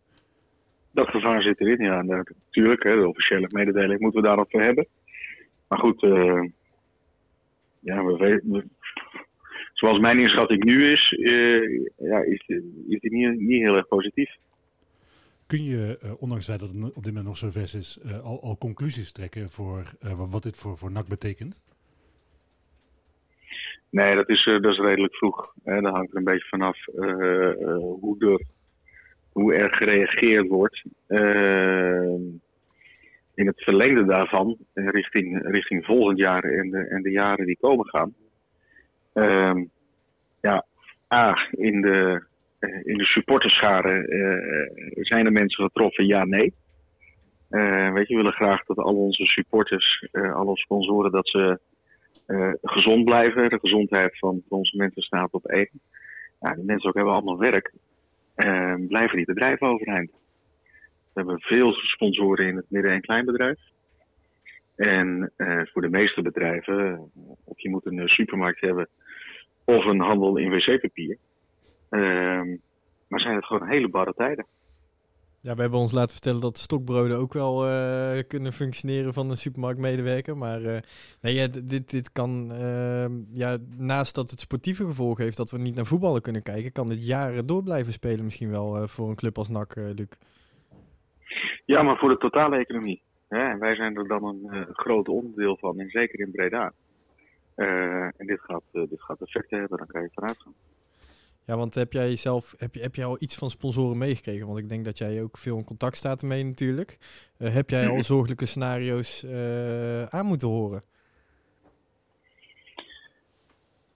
H: Dat gevaar zit erin, ja. Eh, natuurlijk, hè, de officiële mededeling moeten we daarop hebben. Maar goed, eh, ja, we we- zoals mijn inschatting nu is, eh, ja, is, is niet, niet heel erg positief.
C: Kun je, eh, ondanks dat het op dit moment nog zo vers is, eh, al, al conclusies trekken voor eh, wa- wat dit voor, voor NAC betekent?
H: Nee, dat is, dat is redelijk vroeg. Hè. Dat hangt er een beetje vanaf hoe, er, hoe er gereageerd wordt. In het verlengde daarvan, richting, richting volgend jaar en de, en de jaren die komen gaan. Ehm, ja, A, in de, in de supporterscharen eh, zijn er mensen getroffen, ja, nee. Eh, weet je, we willen graag dat al onze supporters, eh al onze sponsoren, dat ze eh, gezond blijven. De gezondheid van, onze mensen staat op één. Ja, die mensen ook hebben allemaal werk. Eh, blijven die bedrijven overeind. We hebben veel sponsoren in het midden- en kleinbedrijf. En eh, voor de meeste bedrijven, eh, of je moet een eh, supermarkt hebben of een handel in wc-papier. Ehm, maar zijn het gewoon hele barre tijden.
B: Ja, we hebben ons laten vertellen dat stokbroden ook wel eh, kunnen functioneren van een supermarktmedewerker. Maar eh, nee, ja, dit, dit kan, ehm, ja, naast dat het sportieve gevolg heeft dat we niet naar voetballen kunnen kijken, kan dit jaren door blijven spelen misschien wel eh, voor een club als NAC, Luc.
H: Ja, maar voor de totale economie. Hè? En wij zijn er dan een groot onderdeel van, en zeker in Breda. En dit gaat, dit gaat effecten hebben, daar kan je vanuit gaan.
B: Ja, want heb jij zelf, heb je, heb jij al iets van sponsoren meegekregen? Want ik denk dat jij ook veel in contact staat ermee natuurlijk. Eh, heb jij al zorgelijke scenario's eh, aan moeten horen?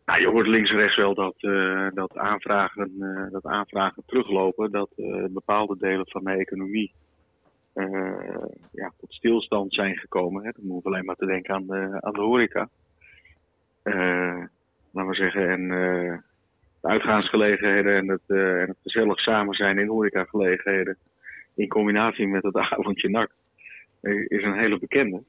H: Nou, je hoort links en rechts wel dat, eh, dat, aanvragen, dat aanvragen teruglopen. Dat bepaalde delen van de economie ja, tot stilstand zijn gekomen. Hè. Dan hoeven we alleen maar te denken aan de, aan de horeca. Laten we zeggen, en de uitgaansgelegenheden en het, eh, en het gezellig samen zijn in horecagelegenheden. In combinatie met het avondje nak. is een hele bekende.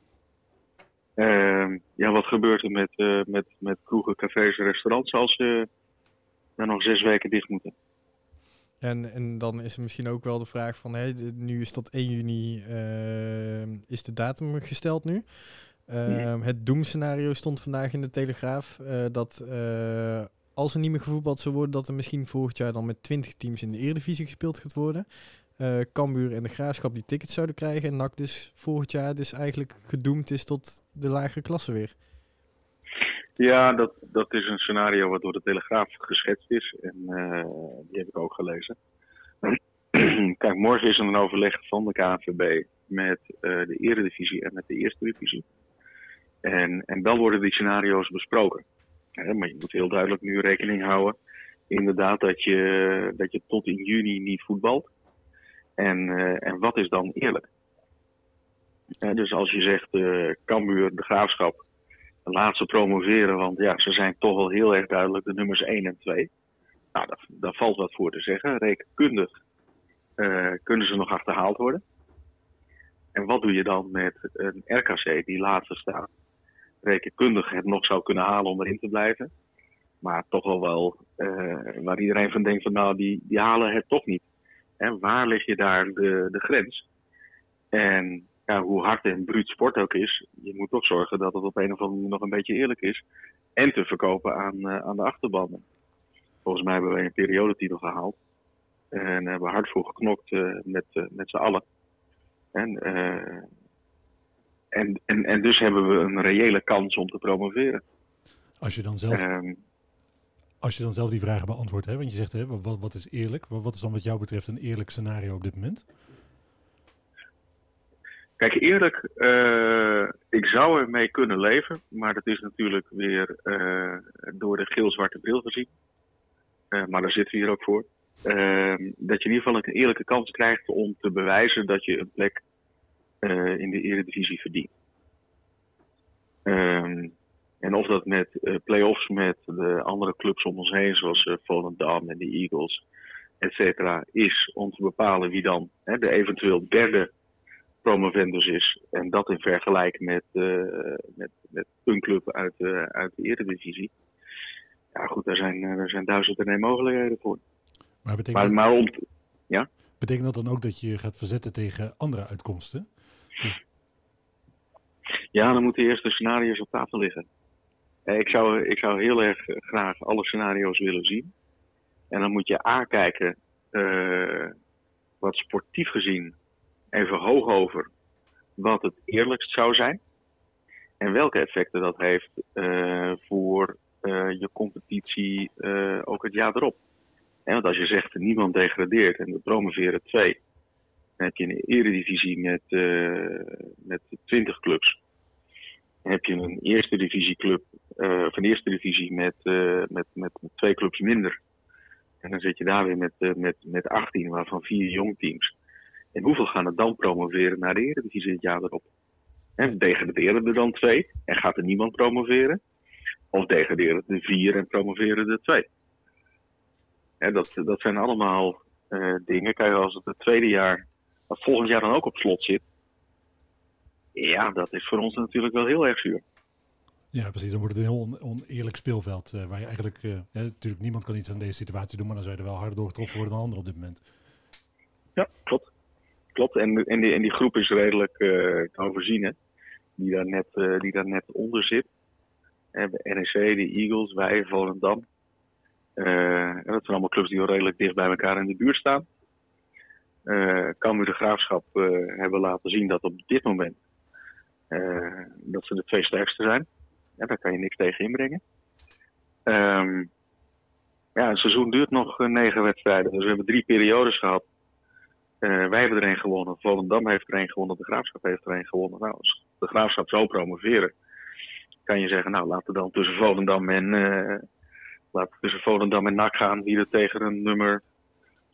H: Ehm, ja, wat gebeurt er met, eh, met, met kroegen, cafés en restaurants als ze nog zes weken dicht moeten?
B: En, en dan is er misschien ook wel de vraag van, de- nu is tot 1 juni eh, is de datum gesteld nu. Ehm, Het doemscenario stond vandaag in de Telegraaf dat als er niet meer gevoetbald zou worden, dat er misschien volgend jaar dan met 20 teams in de Eredivisie gespeeld gaat worden. Eh Cambuur en de Graafschap die tickets zouden krijgen en NAC dus volgend jaar dus eigenlijk gedoemd is tot de lagere klasse weer.
H: Ja, dat, dat is een scenario wat door de Telegraaf geschetst is. En eh, die heb ik ook gelezen. Kijk, morgen is er een overleg van de KNVB met eh, de Eredivisie en met de Eerste Divisie. En, en dan worden die scenario's besproken. Maar je moet heel duidelijk nu rekening houden. Inderdaad, dat je, dat je tot in juni niet voetbalt. En, eh, en wat is dan eerlijk? Hè, dus als je zegt, eh Cambuur, de Graafschap, laat ze promoveren, want ja, ze zijn toch wel heel erg duidelijk de nummers 1 en 2. Nou, daar, daar valt wat voor te zeggen. Rekenkundig eh, kunnen ze nog achterhaald worden. En wat doe je dan met een RKC die laatste staat? Rekenkundig het nog zou kunnen halen om erin te blijven. Maar toch wel wel eh, waar iedereen van denkt van nou, die, die halen het toch niet. Waar lig je daar de, de grens? En ja, hoe hard en bruut sport ook is, je moet toch zorgen dat het op een of andere manier nog een beetje eerlijk is. En te verkopen aan, eh, aan de achterbanden. Volgens mij hebben we een periodetitel gehaald. En hebben we hard voor geknokt eh, met, met z'n allen. En, en, en, en dus hebben we een reële kans om te promoveren.
C: Als je dan zelf,
H: Ehm,
C: als je dan zelf die vragen beantwoordt, hè, want je zegt, hè, wat, wat is eerlijk? Wat, wat is dan wat jou betreft een eerlijk scenario op dit moment?
H: Kijk, eerlijk, eh, ik zou ermee kunnen leven, maar dat is natuurlijk weer eh, door de geel-zwarte bril gezien. Eh, maar daar zitten we hier ook voor. Ehm, dat je in ieder geval een eerlijke kans krijgt om te bewijzen dat je een plek eh, in de Eredivisie verdient. Ehm, en of dat met eh play-offs met de andere clubs om ons heen, zoals eh, Volendam en de Eagles, et cetera, is om te bepalen wie dan hè, de eventueel derde promovendus is. En dat in vergelijking met, met, met een club uit, uit de Eredivisie. Ja goed, daar zijn, daar zijn duizend en één mogelijkheden voor.
C: Maar betekent,
H: Maar, maar om, te-
C: betekent dat dan ook dat je gaat verzetten tegen andere uitkomsten?
H: Ja, dan moeten eerst de scenario's op tafel liggen. Eh, Ik zou, ik zou heel erg graag alle scenario's willen zien. En dan moet je A kijken, eh, wat sportief gezien, even hoog over, wat het eerlijkst zou zijn. En welke effecten dat heeft eh, voor eh, je competitie eh, ook het jaar erop. En want als je zegt niemand degradeert en we promoveren twee, dan heb je een eredivisie met, eh met 20 clubs dan heb je een eerste divisieclub, eh of een eerste divisie met, eh, met, met, twee clubs minder. En dan zit je daar weer met, met, met 18, waarvan vier jongteams. En hoeveel gaan er dan promoveren naar de Eredivisie het jaar erop? En degraderen er dan twee en gaat er niemand promoveren? Of degraderen er vier en promoveren er twee? En dat, dat zijn allemaal dingen. Kijk, als het het tweede jaar, als volgend jaar dan ook op slot zit, ja, dat is voor ons natuurlijk wel heel erg zuur.
C: Ja, precies. Dan wordt het een heel on- oneerlijk speelveld. eh, waar je eigenlijk, eh, natuurlijk niemand kan iets aan deze situatie doen, maar dan zou je er wel harder door getroffen worden dan anderen op dit moment.
H: Ja, klopt. Klopt. En, en, die, en die groep is redelijk eh, te overzien, hè. Die daar net, eh, die daar net onder zit. Eh, NEC, de Eagles, wij, Volendam. Eh, en dat zijn allemaal clubs die wel redelijk dicht bij elkaar in de buurt staan. Eh Cambuur de Graafschap eh, hebben laten zien dat op dit moment eh, dat ze de twee sterkste zijn. Ja, daar kan je niks tegen inbrengen. Ehm, ja, het seizoen duurt nog negen wedstrijden. Dus we hebben drie periodes gehad. Eh, wij hebben er een gewonnen. Volendam heeft er een gewonnen. De Graafschap heeft er een gewonnen. Nou, als de Graafschap zo promoveren, kan je zeggen, nou, laten we dan tussen Volendam en, laten tussen Volendam en NAC gaan, wie er tegen een nummer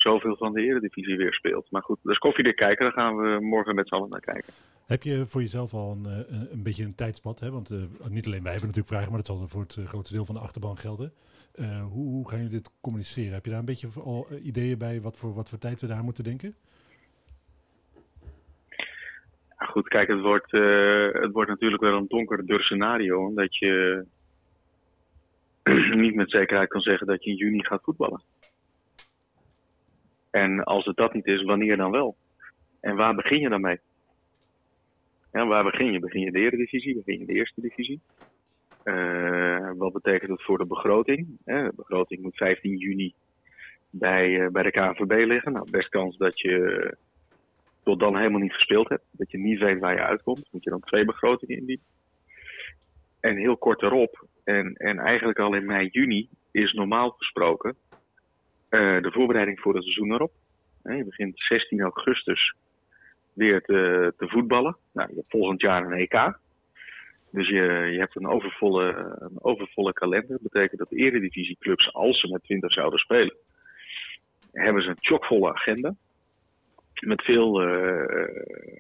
H: zoveel van de Eredivisie weer speelt. Maar goed, dat is koffiedik kijken. Daar gaan we morgen met z'n allen naar kijken.
C: Heb je voor jezelf al een, eh, een, een beetje een tijdspad? Hè? Want eh, niet alleen wij hebben natuurlijk vragen, maar dat zal voor het eh, grootste deel van de achterban gelden. Hoe, hoe gaan jullie dit communiceren? Heb je daar een beetje al ideeën bij wat voor, wat voor tijd we daar moeten denken?
H: Ja, goed, kijk, het wordt, het wordt natuurlijk wel een donker dur scenario. Omdat je niet met zekerheid kan zeggen dat je in juni gaat voetballen. En als het dat niet is, wanneer dan wel? En waar begin je dan mee? Ja, waar begin je? Begin je de Eredivisie? Begin je de Eerste Divisie? Eh, wat betekent dat voor de begroting? Hè, de begroting moet 15 juni bij, eh, bij de KNVB liggen. Nou, best kans dat je tot dan helemaal niet gespeeld hebt. Dat je niet weet waar je uitkomt. Moet je dan twee begrotingen indienen. En heel kort erop, en, en eigenlijk al in mei, juni, is normaal gesproken eh, de voorbereiding voor het seizoen erop. Je begint 16 augustus weer te, te voetballen. Nou, je hebt volgend jaar een EK. Dus je, je hebt een overvolle, een overvolle kalender. Dat betekent dat de eredivisieclubs, als ze met 20 zouden spelen, hebben ze een chockvolle agenda. Met veel eh,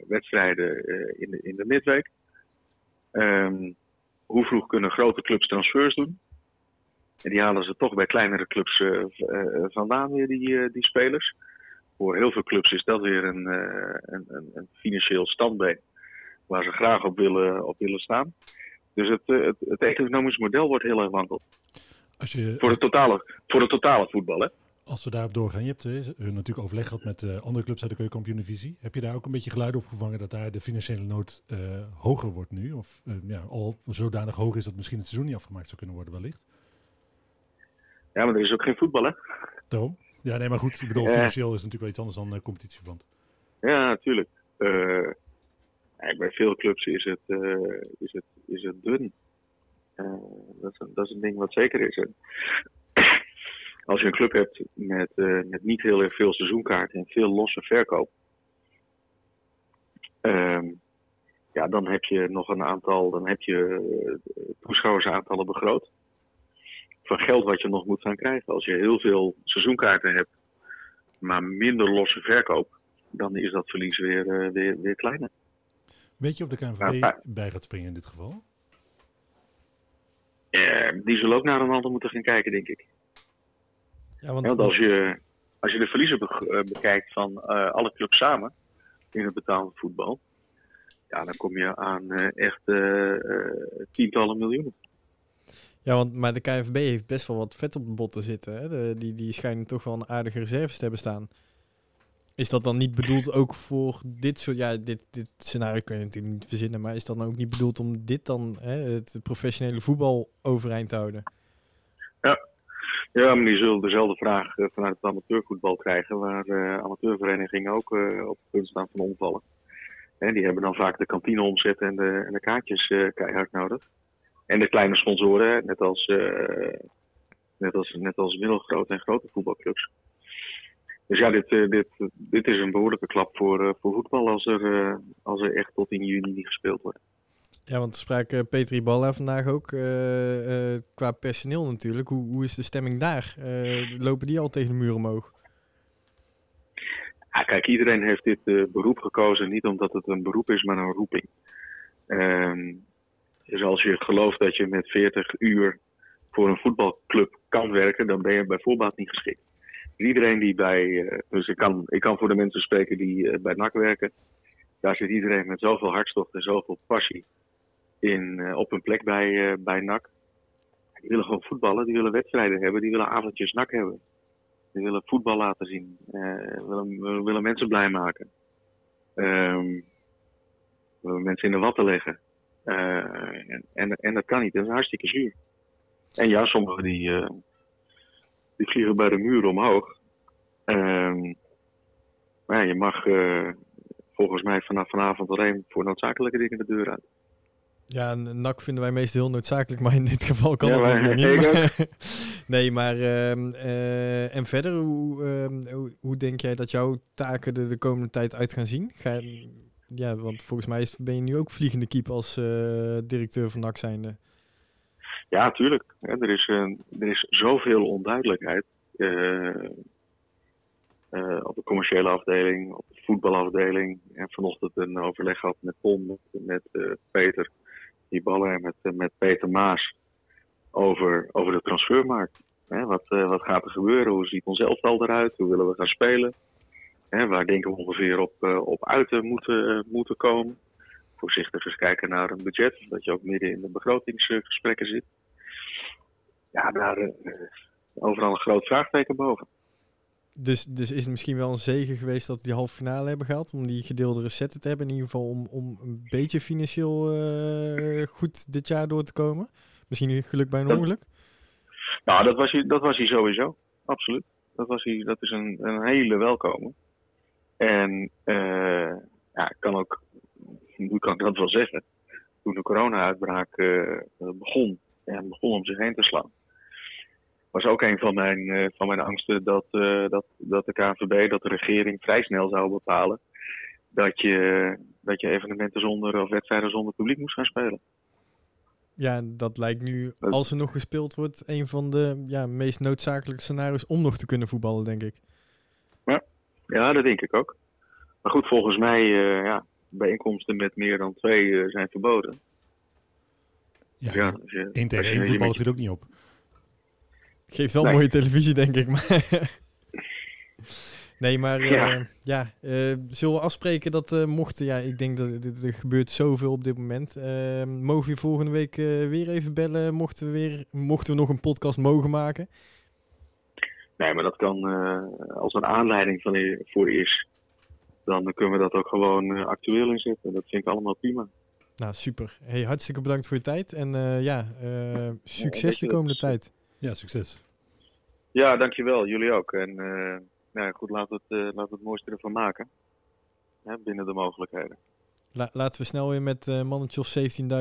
H: wedstrijden eh, in, de, in midweek. Ehm, hoe vroeg kunnen grote clubs transfers doen? En die halen ze toch bij kleinere clubs eh, eh, vandaan weer, die, eh, die spelers. Voor heel veel clubs is dat weer een, een, een, een financieel standbeen waar ze graag op willen, op willen staan. Dus het, het, het economisch model wordt heel erg wankeld.
C: Als, je,
H: Voor het totale, voor het totale voetbal, hè?
C: als we daarop doorgaan, je hebt natuurlijk overleg gehad met andere clubs uit de keukenkampioen-divisie. Heb je daar ook een beetje geluid op gevangen dat daar de financiële nood hoger wordt nu? Of ja, al zodanig hoog is dat misschien het seizoen niet afgemaakt zou kunnen worden wellicht?
H: Ja, maar er is ook geen voetbal, hè?
C: Daarom? Ja, nee, maar goed. Ik bedoel,
H: Ja.
C: financieel is het natuurlijk wel iets anders dan eh, competitieverband.
H: Ja, natuurlijk. Eh, bij veel clubs is het, eh, is het, is het dun. Eh, dat, is een, dat is een ding wat zeker is. Als je een club hebt met, eh, met niet heel erg veel seizoenkaarten en veel losse verkoop, ehm, ja, dan heb je nog een aantal, dan heb je eh, toeschouwersaantallen begroot. Van geld wat je nog moet gaan krijgen. Als je heel veel seizoenkaarten hebt, maar minder losse verkoop, dan is dat verlies weer, eh, weer, weer kleiner.
C: Weet je of de KNVB bij gaat springen in dit geval?
H: Eh, die zullen ook naar een ander moeten gaan kijken, denk ik.
B: Ja, want,
H: Want als je, als je de verliezen be- eh, bekijkt van eh, alle clubs samen in het betaalde voetbal, ja, dan kom je aan eh, echt tientallen miljoenen.
B: Ja, want maar de KNVB heeft best wel wat vet op de botten zitten. Hè? De, die, die schijnen toch wel een aardige reserves te hebben staan. Is dat dan niet bedoeld ook voor dit soort... Ja, dit, dit scenario kun je natuurlijk niet verzinnen. Maar is dat dan ook niet bedoeld om dit dan, hè, het professionele voetbal overeind te houden?
H: Ja, maar die zullen dezelfde vraag eh, vanuit het amateurvoetbal krijgen, waar eh, amateurverenigingen ook eh, op het punt staan van omvallen. En die hebben dan vaak de kantineomzet en de, en de kaartjes keihard nodig. En de kleine sponsoren, net als, eh, net als, net als middelgrote en grote voetbalclubs. Dus ja, dit, eh, dit, dit is een behoorlijke klap voor, eh, voor voetbal als er, als er echt tot in juni niet gespeeld wordt.
B: Ja, want we spraken Petri Balla vandaag ook qua personeel natuurlijk. Hoe, hoe is de stemming daar? Lopen die al tegen de muur omhoog?
H: Ja, kijk, iedereen heeft dit beroep gekozen niet omdat het een beroep is, maar een roeping. Ehm, dus als je gelooft dat je met 40 uur voor een voetbalclub kan werken, dan ben je bij voorbaat niet geschikt. Iedereen die bij, eh, dus ik kan, ik kan voor de mensen spreken die eh, bij NAC werken, daar zit iedereen met zoveel hartstocht en zoveel passie in, eh, op een plek bij, bij NAC. Die willen gewoon voetballen, die willen wedstrijden hebben, die willen avondjes NAC hebben. Die willen voetbal laten zien. eh willen, willen mensen blij maken. Ehm, willen mensen in de watten leggen. Eh, en, en, en dat kan niet. Dat is hartstikke zuur. En ja, sommigen die, eh, die vliegen bij de muur omhoog. Ehm, maar ja, je mag eh, volgens mij vanaf vanavond alleen voor noodzakelijke dingen de deur uit.
B: Ja, een NAC vinden wij meestal heel noodzakelijk, maar in dit geval kan
H: Ja,
B: dat natuurlijk niet. Maar- nee, maar ehm, eh, en verder, hoe, ehm, hoe, hoe denk jij dat jouw taken er de komende tijd uit gaan zien? Ga, ja, want volgens mij ben je nu ook vliegende kiep als eh, directeur van NAC zijnde.
H: Ja, tuurlijk. Er, is, een, er is zoveel onduidelijkheid. eh, eh, op de commerciële afdeling, op de voetbalafdeling. En vanochtend een overleg gehad met Tom, met, eh, Peter, die ballen en met, eh, met Peter Maas over, over de transfermarkt. Wat, eh, wat gaat er gebeuren? Hoe ziet ons elftal eruit? Hoe willen we gaan spelen? Hè, waar denken we ongeveer op, eh, op uit te moeten, eh, moeten komen? Voorzichtig eens kijken naar een budget, dat je ook midden in de begrotingsgesprekken zit. Ja, daar eh, overal een groot vraagteken boven.
B: Dus, dus is het misschien wel een zegen geweest dat we die halve finale hebben gehad. Om die gedeelde resetten te hebben. In ieder geval om, om een beetje financieel goed dit jaar door te komen. Misschien geluk bij een
H: Dat-
B: ongeluk.
H: Nou, dat was hij, dat was hij sowieso. Absoluut. Dat, was hij, dat is een, een hele welkome. En eh, ja, ik kan ook, hoe kan ik dat wel zeggen? Toen de corona-uitbraak eh, begon en begon om zich heen te slaan, was ook een van mijn, eh, van mijn angsten dat, dat, dat de KNVB, dat de regering vrij snel zou bepalen dat je, dat je evenementen zonder of wedstrijden zonder publiek moest gaan spelen.
B: Ja, dat lijkt nu, als er nog gespeeld wordt, een van de ja, meest noodzakelijke scenario's om nog te kunnen voetballen, denk ik.
H: Ja, dat denk ik ook. Maar goed, volgens mij, eh ja, bijeenkomsten met meer dan twee eh, zijn verboden.
C: Ja,
H: Ja, als je-
C: één tegen één voetbal schiet ook niet op.
B: Geeft wel
H: Nee.
B: mooie televisie, denk ik. Maar nee, maar eh,
H: Ja.
B: ja, eh, zullen we afspreken dat eh, mochten... Ja, ik denk dat dit- er gebeurt zoveel op dit moment. Mogen we volgende week eh, weer even bellen? Mochten we, weer, mochten we nog een podcast mogen maken?
H: Nee, maar dat kan eh, als er een aanleiding van voor is. Dan kunnen we dat ook gewoon eh, actueel inzetten. Dat vind ik allemaal prima.
B: Nou, super. Hey, hartstikke bedankt voor je tijd. En eh, ja, eh, succes de komende tijd.
C: Ja, succes.
H: Ja, dankjewel. Jullie ook. En eh, nou ja, goed, laten we het, eh, laten we het mooiste ervan maken. Hè, binnen de mogelijkheden.
B: La- laten we snel weer met eh mannetje of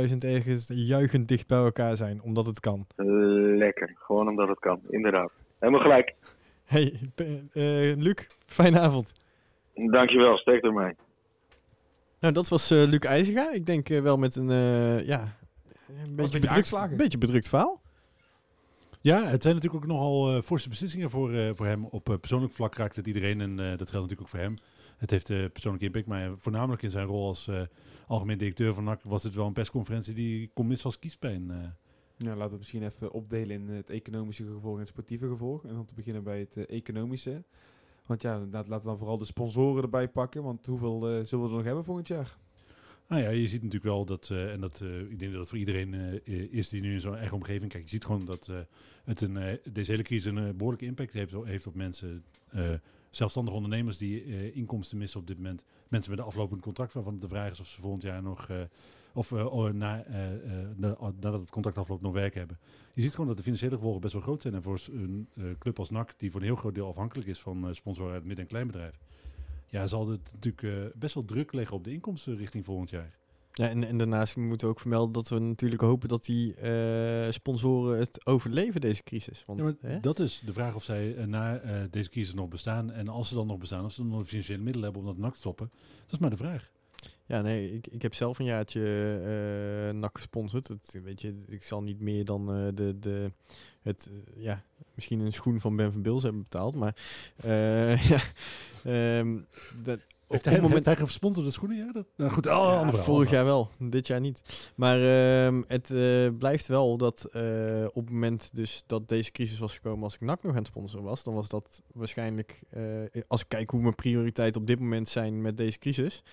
B: 17.000 ergens juichend dicht bij elkaar zijn, omdat het kan.
H: Lekker. Gewoon omdat het kan. Inderdaad. Helemaal gelijk.
B: Hey, eh, Luc, fijne avond.
H: Dankjewel. Steek er mee.
B: Nou, dat was eh Luc IJzega. Ik denk eh, wel met een, eh, ja, een beetje, bedrukt,
D: aangeslagen.
B: beetje bedrukt verhaal.
C: Ja, het zijn natuurlijk ook nogal eh forse beslissingen voor, eh, voor hem. Op eh, persoonlijk vlak raakt het iedereen en eh, dat geldt natuurlijk ook voor hem. Het heeft persoonlijke impact, maar voornamelijk in zijn rol als eh, algemeen directeur van NAC was het wel een persconferentie die kon mis als kiespijn.
D: Ja, laten we het misschien even opdelen in het economische gevolg en het sportieve gevolg. En dan te beginnen bij het eh, economische. Want ja, inderdaad, laten we dan vooral de sponsoren erbij pakken. Want hoeveel eh, zullen we er nog hebben volgend jaar?
C: Nou ja, je ziet natuurlijk wel dat, eh, en dat, ik denk dat het voor iedereen is die nu in zo'n eigen omgeving kijkt. Je ziet gewoon dat het een, deze hele crisis een eh, behoorlijke impact heeft, heeft op mensen. zelfstandige ondernemers die inkomsten missen op dit moment. Mensen met een aflopend contract waarvan de vraag is of ze volgend jaar nog, of eh, oh, na, na- nadat het contract afloopt, nog werk hebben. Je ziet gewoon dat de financiële gevolgen best wel groot zijn. En voor een club als NAC, die voor een heel groot deel afhankelijk is van sponsoren uit midden- en kleinbedrijf. Ja, zal het natuurlijk best wel druk leggen op de inkomsten richting volgend jaar.
B: Ja, en, en daarnaast moeten we ook vermelden dat we natuurlijk hopen dat die sponsoren het overleven, deze crisis. Want,
C: Ja, dat is de vraag of zij na deze crisis nog bestaan. En als ze dan nog bestaan, of ze dan nog de financiële middelen hebben om dat nak te stoppen. Dat is maar de vraag.
B: Ja, nee, ik, ik heb zelf een jaartje eh NAC gesponsord. Het, weet je, ik zal niet meer dan eh, de, de, het, eh, ja, misschien een schoen van Ben van Bils hebben betaald. Maar ja, ehm, dat, op
C: Heeft hij,
B: moment...
C: heeft hij gesponsorde schoenen? Ja, dat, nou goed, oh,
B: Ja,
C: andere
B: vorig
C: andere
B: jaar wel, dit jaar niet. Maar ehm, het blijft wel dat op het moment dus dat deze crisis was gekomen, als ik NAC nog aan het sponsoren was, dan was dat waarschijnlijk, als ik kijk hoe mijn prioriteiten op dit moment zijn met deze crisis,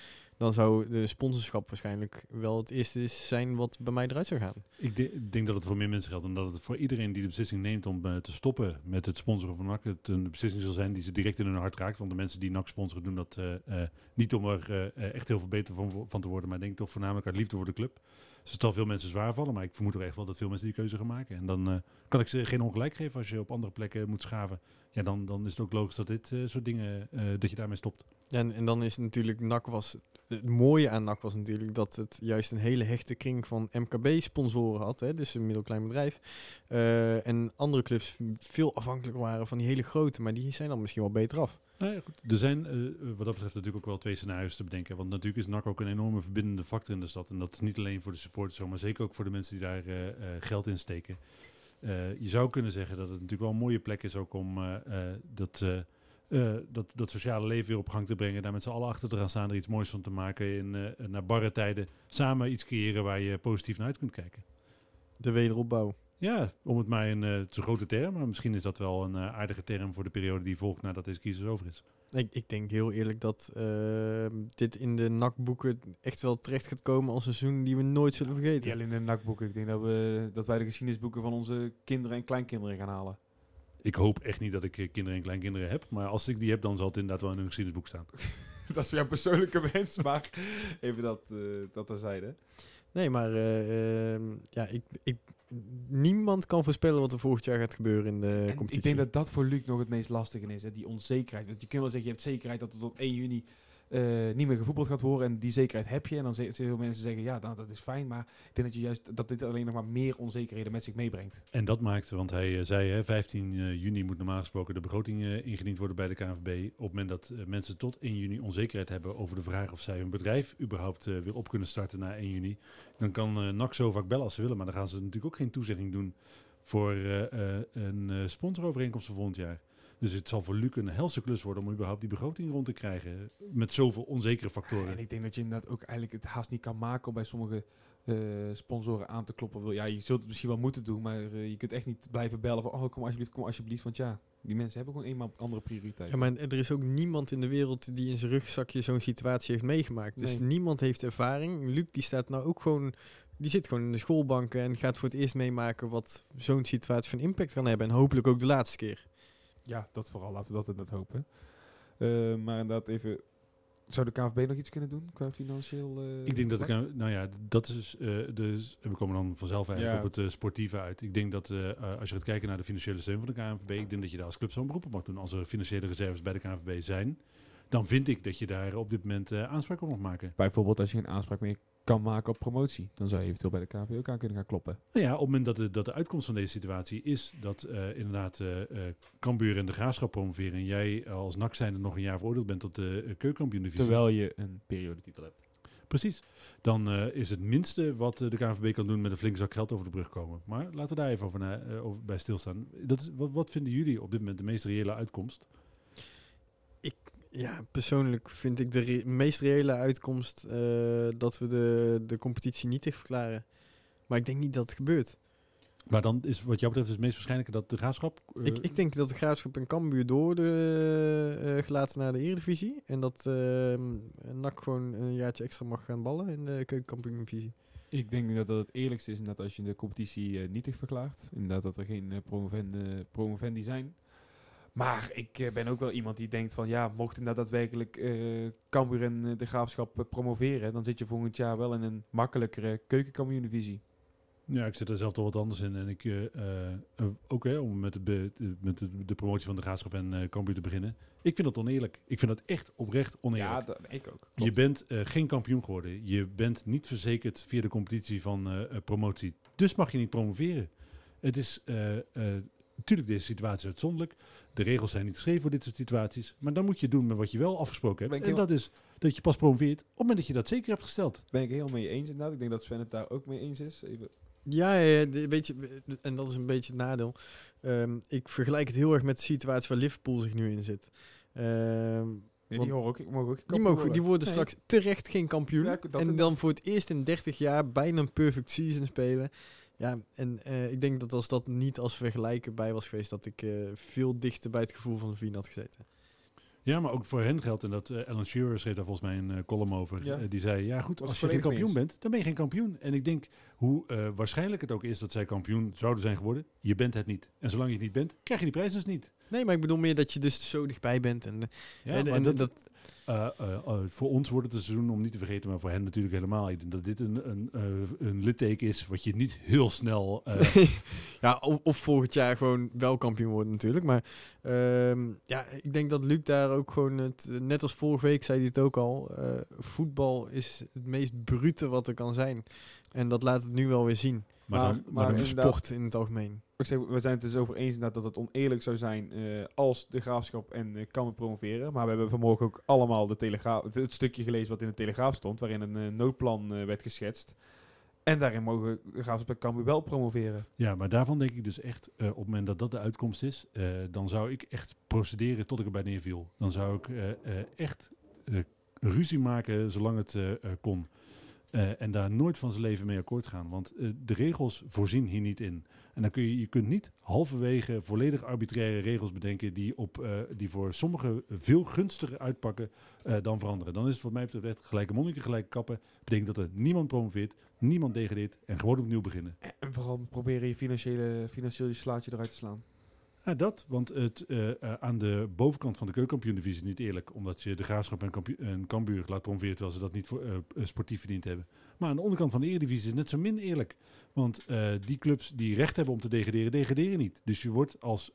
B: dan zou de sponsorschap waarschijnlijk wel het eerste zijn wat bij mij eruit zou gaan.
C: Ik de- ik denk dat het voor meer mensen geldt en dat het voor iedereen die de beslissing neemt om eh, te stoppen met het sponsoren van NAC, het een beslissing zal zijn die ze direct in hun hart raakt. Want de mensen die NAC sponsoren doen dat eh, eh, niet om er echt heel veel beter van, van te worden, maar denk toch voornamelijk uit liefde voor de club. Dus het zal veel mensen zwaar vallen, maar ik vermoed er echt wel dat veel mensen die keuze gaan maken. En dan kan ik ze geen ongelijk geven als je op andere plekken moet schaven. Ja, dan, dan is het ook logisch dat dit soort dingen, dat je daarmee stopt.
B: En, en dan is natuurlijk NAC was. Het mooie aan NAC was natuurlijk dat het juist een hele hechte kring van MKB-sponsoren had. Hè, dus een middelklein bedrijf. Eh, en andere clubs veel afhankelijker waren van die hele grote. Maar die zijn dan misschien wel beter af.
C: Nou goed. Er zijn eh, wat dat betreft natuurlijk ook wel twee scenario's te bedenken. Want natuurlijk is NAC ook een enorme verbindende factor in de stad. En dat is niet alleen voor de supporters maar zeker ook voor de mensen die daar eh, geld in steken. Je zou kunnen zeggen dat het natuurlijk wel een mooie plek is ook om dat, eh, dat, dat sociale leven weer op gang te brengen. Daar met z'n allen achter te gaan staan, er iets moois van te maken. In, eh, naar barre tijden samen iets creëren waar je positief naar uit kunt kijken.
B: De wederopbouw.
C: Ja, om het maar een, eh, een grote term, maar misschien is dat wel een eh, aardige term voor de periode die volgt nadat deze crisis over is.
B: Ik, ik denk heel eerlijk dat dit in de NAC-boeken echt wel terecht gaat komen als een seizoen die we nooit zullen vergeten.
D: alleen in de nakboeken. Ik denk dat, we, dat wij de geschiedenisboeken van onze kinderen en kleinkinderen gaan halen.
C: Ik hoop echt niet dat ik eh, kinderen en kleinkinderen heb. Maar als ik die heb, dan zal het inderdaad wel in een geschiedenisboek staan.
D: dat is voor jouw persoonlijke wens, maar even dat, eh dat terzijde.
B: Nee, maar eh, ehm, ja, ik, ik, niemand kan voorspellen wat er volgend jaar gaat gebeuren in de
D: En
B: competitie.
D: ik denk dat dat voor Luc nog het meest lastige is, hè? die onzekerheid. Want je kunt wel zeggen, je hebt zekerheid dat er tot 1 juni eh, niet meer gevoetbald gaat worden. En die zekerheid heb je. En dan zullen veel mensen zeggen, ja, nou, dat is fijn. Maar ik denk dat, je juist, dat dit alleen nog maar meer onzekerheden met zich meebrengt.
C: En dat maakt, want hij eh, zei, hè, 15 eh, juni moet normaal gesproken de begroting ingediend worden bij de KNVB. Op het moment dat mensen tot 1 juni onzekerheid hebben over de vraag of zij hun bedrijf überhaupt weer op kunnen starten na 1 juni, dan kan NAC zo vaak bellen als ze willen. Maar dan gaan ze natuurlijk ook geen toezegging doen voor een sponsorovereenkomst voor volgend jaar. Dus het zal voor Luc een helse klus worden om überhaupt die begroting rond te krijgen. Met zoveel onzekere factoren.
D: En ik denk dat je inderdaad ook eigenlijk het haast niet kan maken om bij sommige eh, sponsoren aan te kloppen. Wil- Ja, je zult het misschien wel moeten doen, maar eh, je kunt echt niet blijven bellen van, oh, kom alsjeblieft, kom alsjeblieft. Want ja, die mensen hebben gewoon eenmaal andere prioriteiten.
B: Ja, maar er is ook niemand in de wereld die in zijn rugzakje zo'n situatie heeft meegemaakt. Dus
D: Nee.
B: niemand heeft ervaring. Luc die staat nou ook gewoon, die zit gewoon in de schoolbanken en gaat voor het eerst meemaken wat zo'n situatie van impact kan hebben. En hopelijk ook de laatste keer.
D: Ja, dat vooral. Laten we dat inderdaad hopen. Eh, maar inderdaad even... Zou de KVB nog iets kunnen doen qua financieel... eh,
C: Ik denk dat ik, aan- nou ja, dat is, eh dus, we komen dan vanzelf eigenlijk
D: Ja.
C: op het sportieve uit. Ik denk dat als je gaat kijken naar de financiële steun van de KNVB, ik denk dat je daar als club zo'n beroep op mag doen. Als er financiële reserves bij de KNVB zijn, dan vind ik dat je daar op dit moment eh, aanspraak op mag maken.
D: Bijvoorbeeld als je geen aanspraak meer kan maken op promotie. Dan zou je eventueel bij de KVB ook aan kunnen gaan kloppen.
C: Nou ja, op het moment dat de, dat de uitkomst van deze situatie is dat eh, inderdaad eh Cambuur en de Graafschap promoveren en jij als NAC zijnde nog een jaar veroordeeld bent tot de uh, keukenkampioen-divisie.
D: Terwijl je een periodetitel hebt.
C: Precies. Dan is het minste wat de KNVB kan doen met een flinke zak geld over de brug komen. Maar laten we daar even over, na, over bij stilstaan. Dat is, wat, wat vinden jullie op dit moment de meest reële uitkomst?
B: Ja, persoonlijk vind ik de re- meest reële uitkomst eh, dat we de, de competitie niet dicht verklaren. Maar ik denk niet dat het gebeurt.
C: Maar dan is wat jou betreft dus het meest waarschijnlijke dat de graafschap. eh,
B: Ik, ik denk dat de Graafschap en Cambuur door de, eh, gelaten naar de Eredivisie. En dat eh NAC gewoon een jaartje extra mag gaan ballen in de keukenkampioen-divisie.
D: Ik denk dat dat het eerlijkste is dat als je de competitie nietig verklaart. Inderdaad dat er geen promovendi, promovendi zijn. Maar ik eh, ben ook wel iemand die denkt van ja, mocht inderdaad daadwerkelijk eh Cambuur en eh, de Graafschap eh, promoveren, dan zit je volgend jaar wel in een makkelijkere keukenkampioen-divisie.
C: Ja, ik zit er zelf toch wat anders in. En ik, eh, eh, eh, ook hè, om met, de, met de, de promotie van de graafschap en eh Cambuur te beginnen. Ik vind dat oneerlijk. Ik vind dat echt oprecht oneerlijk.
D: Ja, dat, ik ook.
C: Je bent eh, geen kampioen geworden. Je bent niet verzekerd via de competitie van eh, eh, promotie. Dus mag je niet promoveren. Het is eh, eh, natuurlijk deze situatie uitzonderlijk. De regels zijn niet geschreven voor dit soort situaties. Maar dan moet je doen met wat je wel afgesproken hebt.
D: ik
C: En
D: heel-
C: dat is dat je pas promoveert op het moment dat je dat zeker hebt gesteld.
D: Ben ik heel mee eens inderdaad. Ik denk dat Sven het daar ook mee eens is. Even.
B: Ja, ja, ja, de- weet je, en dat is een beetje het nadeel. Ehm, ik vergelijk het heel erg met de situatie waar Liverpool zich nu in zit. Ehm,
D: die horen ook, mogen ook
B: die, mogen, die worden
D: Nee.
B: straks terecht geen kampioen.
D: Ja,
B: en dan voor het eerst in 30 jaar bijna een perfect season spelen. Ja, en eh, ik denk dat als dat niet als vergelijken bij was geweest, dat ik eh, veel dichter bij het gevoel van Levine had gezeten.
C: Ja, maar ook voor hen geldt. En dat eh Alan Shearer schreef daar volgens mij een column over.
D: Ja.
C: Die zei, ja goed, als je geen kampioen bent, dan ben je geen kampioen. En ik denk, hoe eh, waarschijnlijk het ook is dat zij kampioen zouden zijn geworden, je bent het niet. En zolang je het niet bent, krijg je die prijs dus niet.
B: Nee, maar ik bedoel meer dat je dus zo dichtbij bent. En,
C: Ja,
B: en,
C: dat,
B: dat,
C: eh, eh, eh, voor ons wordt het een seizoen om niet te vergeten, maar voor hen natuurlijk helemaal. Ik denk dat dit een, een, eh, een litteken is wat je niet heel snel...
B: ja, of, of volgend jaar gewoon wel kampioen worden natuurlijk. Maar ehm, ja, ik denk dat Luc daar ook gewoon, het, net als vorige week zei hij het ook al, voetbal is het meest brute wat er kan zijn. En dat laat het nu wel weer zien.
C: maar,
D: Maar-
C: dan,
D: maar
C: dan-
B: sport in het algemeen.
D: We zijn het dus over eens dat het oneerlijk zou zijn eh, als de graafschap en uh, Kammer promoveren. Maar we hebben vanmorgen ook allemaal de telegraaf, het, stukje gelezen wat in de Telegraaf stond, waarin een eh, noodplan eh, werd geschetst. En daarin mogen de graafschap en Cambuur wel promoveren.
C: ja, maar daarvan denk ik dus echt, eh, op het moment dat dat de uitkomst is, eh, dan zou ik echt procederen tot ik erbij neerviel. Dan zou ik eh, eh, echt eh, ruzie maken zolang het eh, eh, kon. Eh, en daar nooit van zijn leven mee akkoord gaan. Want eh, de regels voorzien hier niet in. En dan kun je, je kunt niet halverwege volledig arbitraire regels bedenken die, op, eh, die voor sommigen veel gunstiger uitpakken dan veranderen. Dan is het wat mij betreft echt gelijke monniken, gelijke kappen. Betekent dat er niemand promoveert, niemand degradeert en gewoon opnieuw beginnen.
D: En vooral proberen je financiële, financieel je slaatje eruit te slaan.
C: Ja, dat. Want het, eh, eh, aan de bovenkant van de keukenkampioen-divisie is niet eerlijk. Omdat je de Graafschap en, Cambuur laat promoveren terwijl ze dat niet voor, eh, sportief verdiend hebben. Maar aan de onderkant van de Eredivisie is net zo min eerlijk. Want die clubs die recht hebben om te degraderen, degraderen niet. Dus je wordt als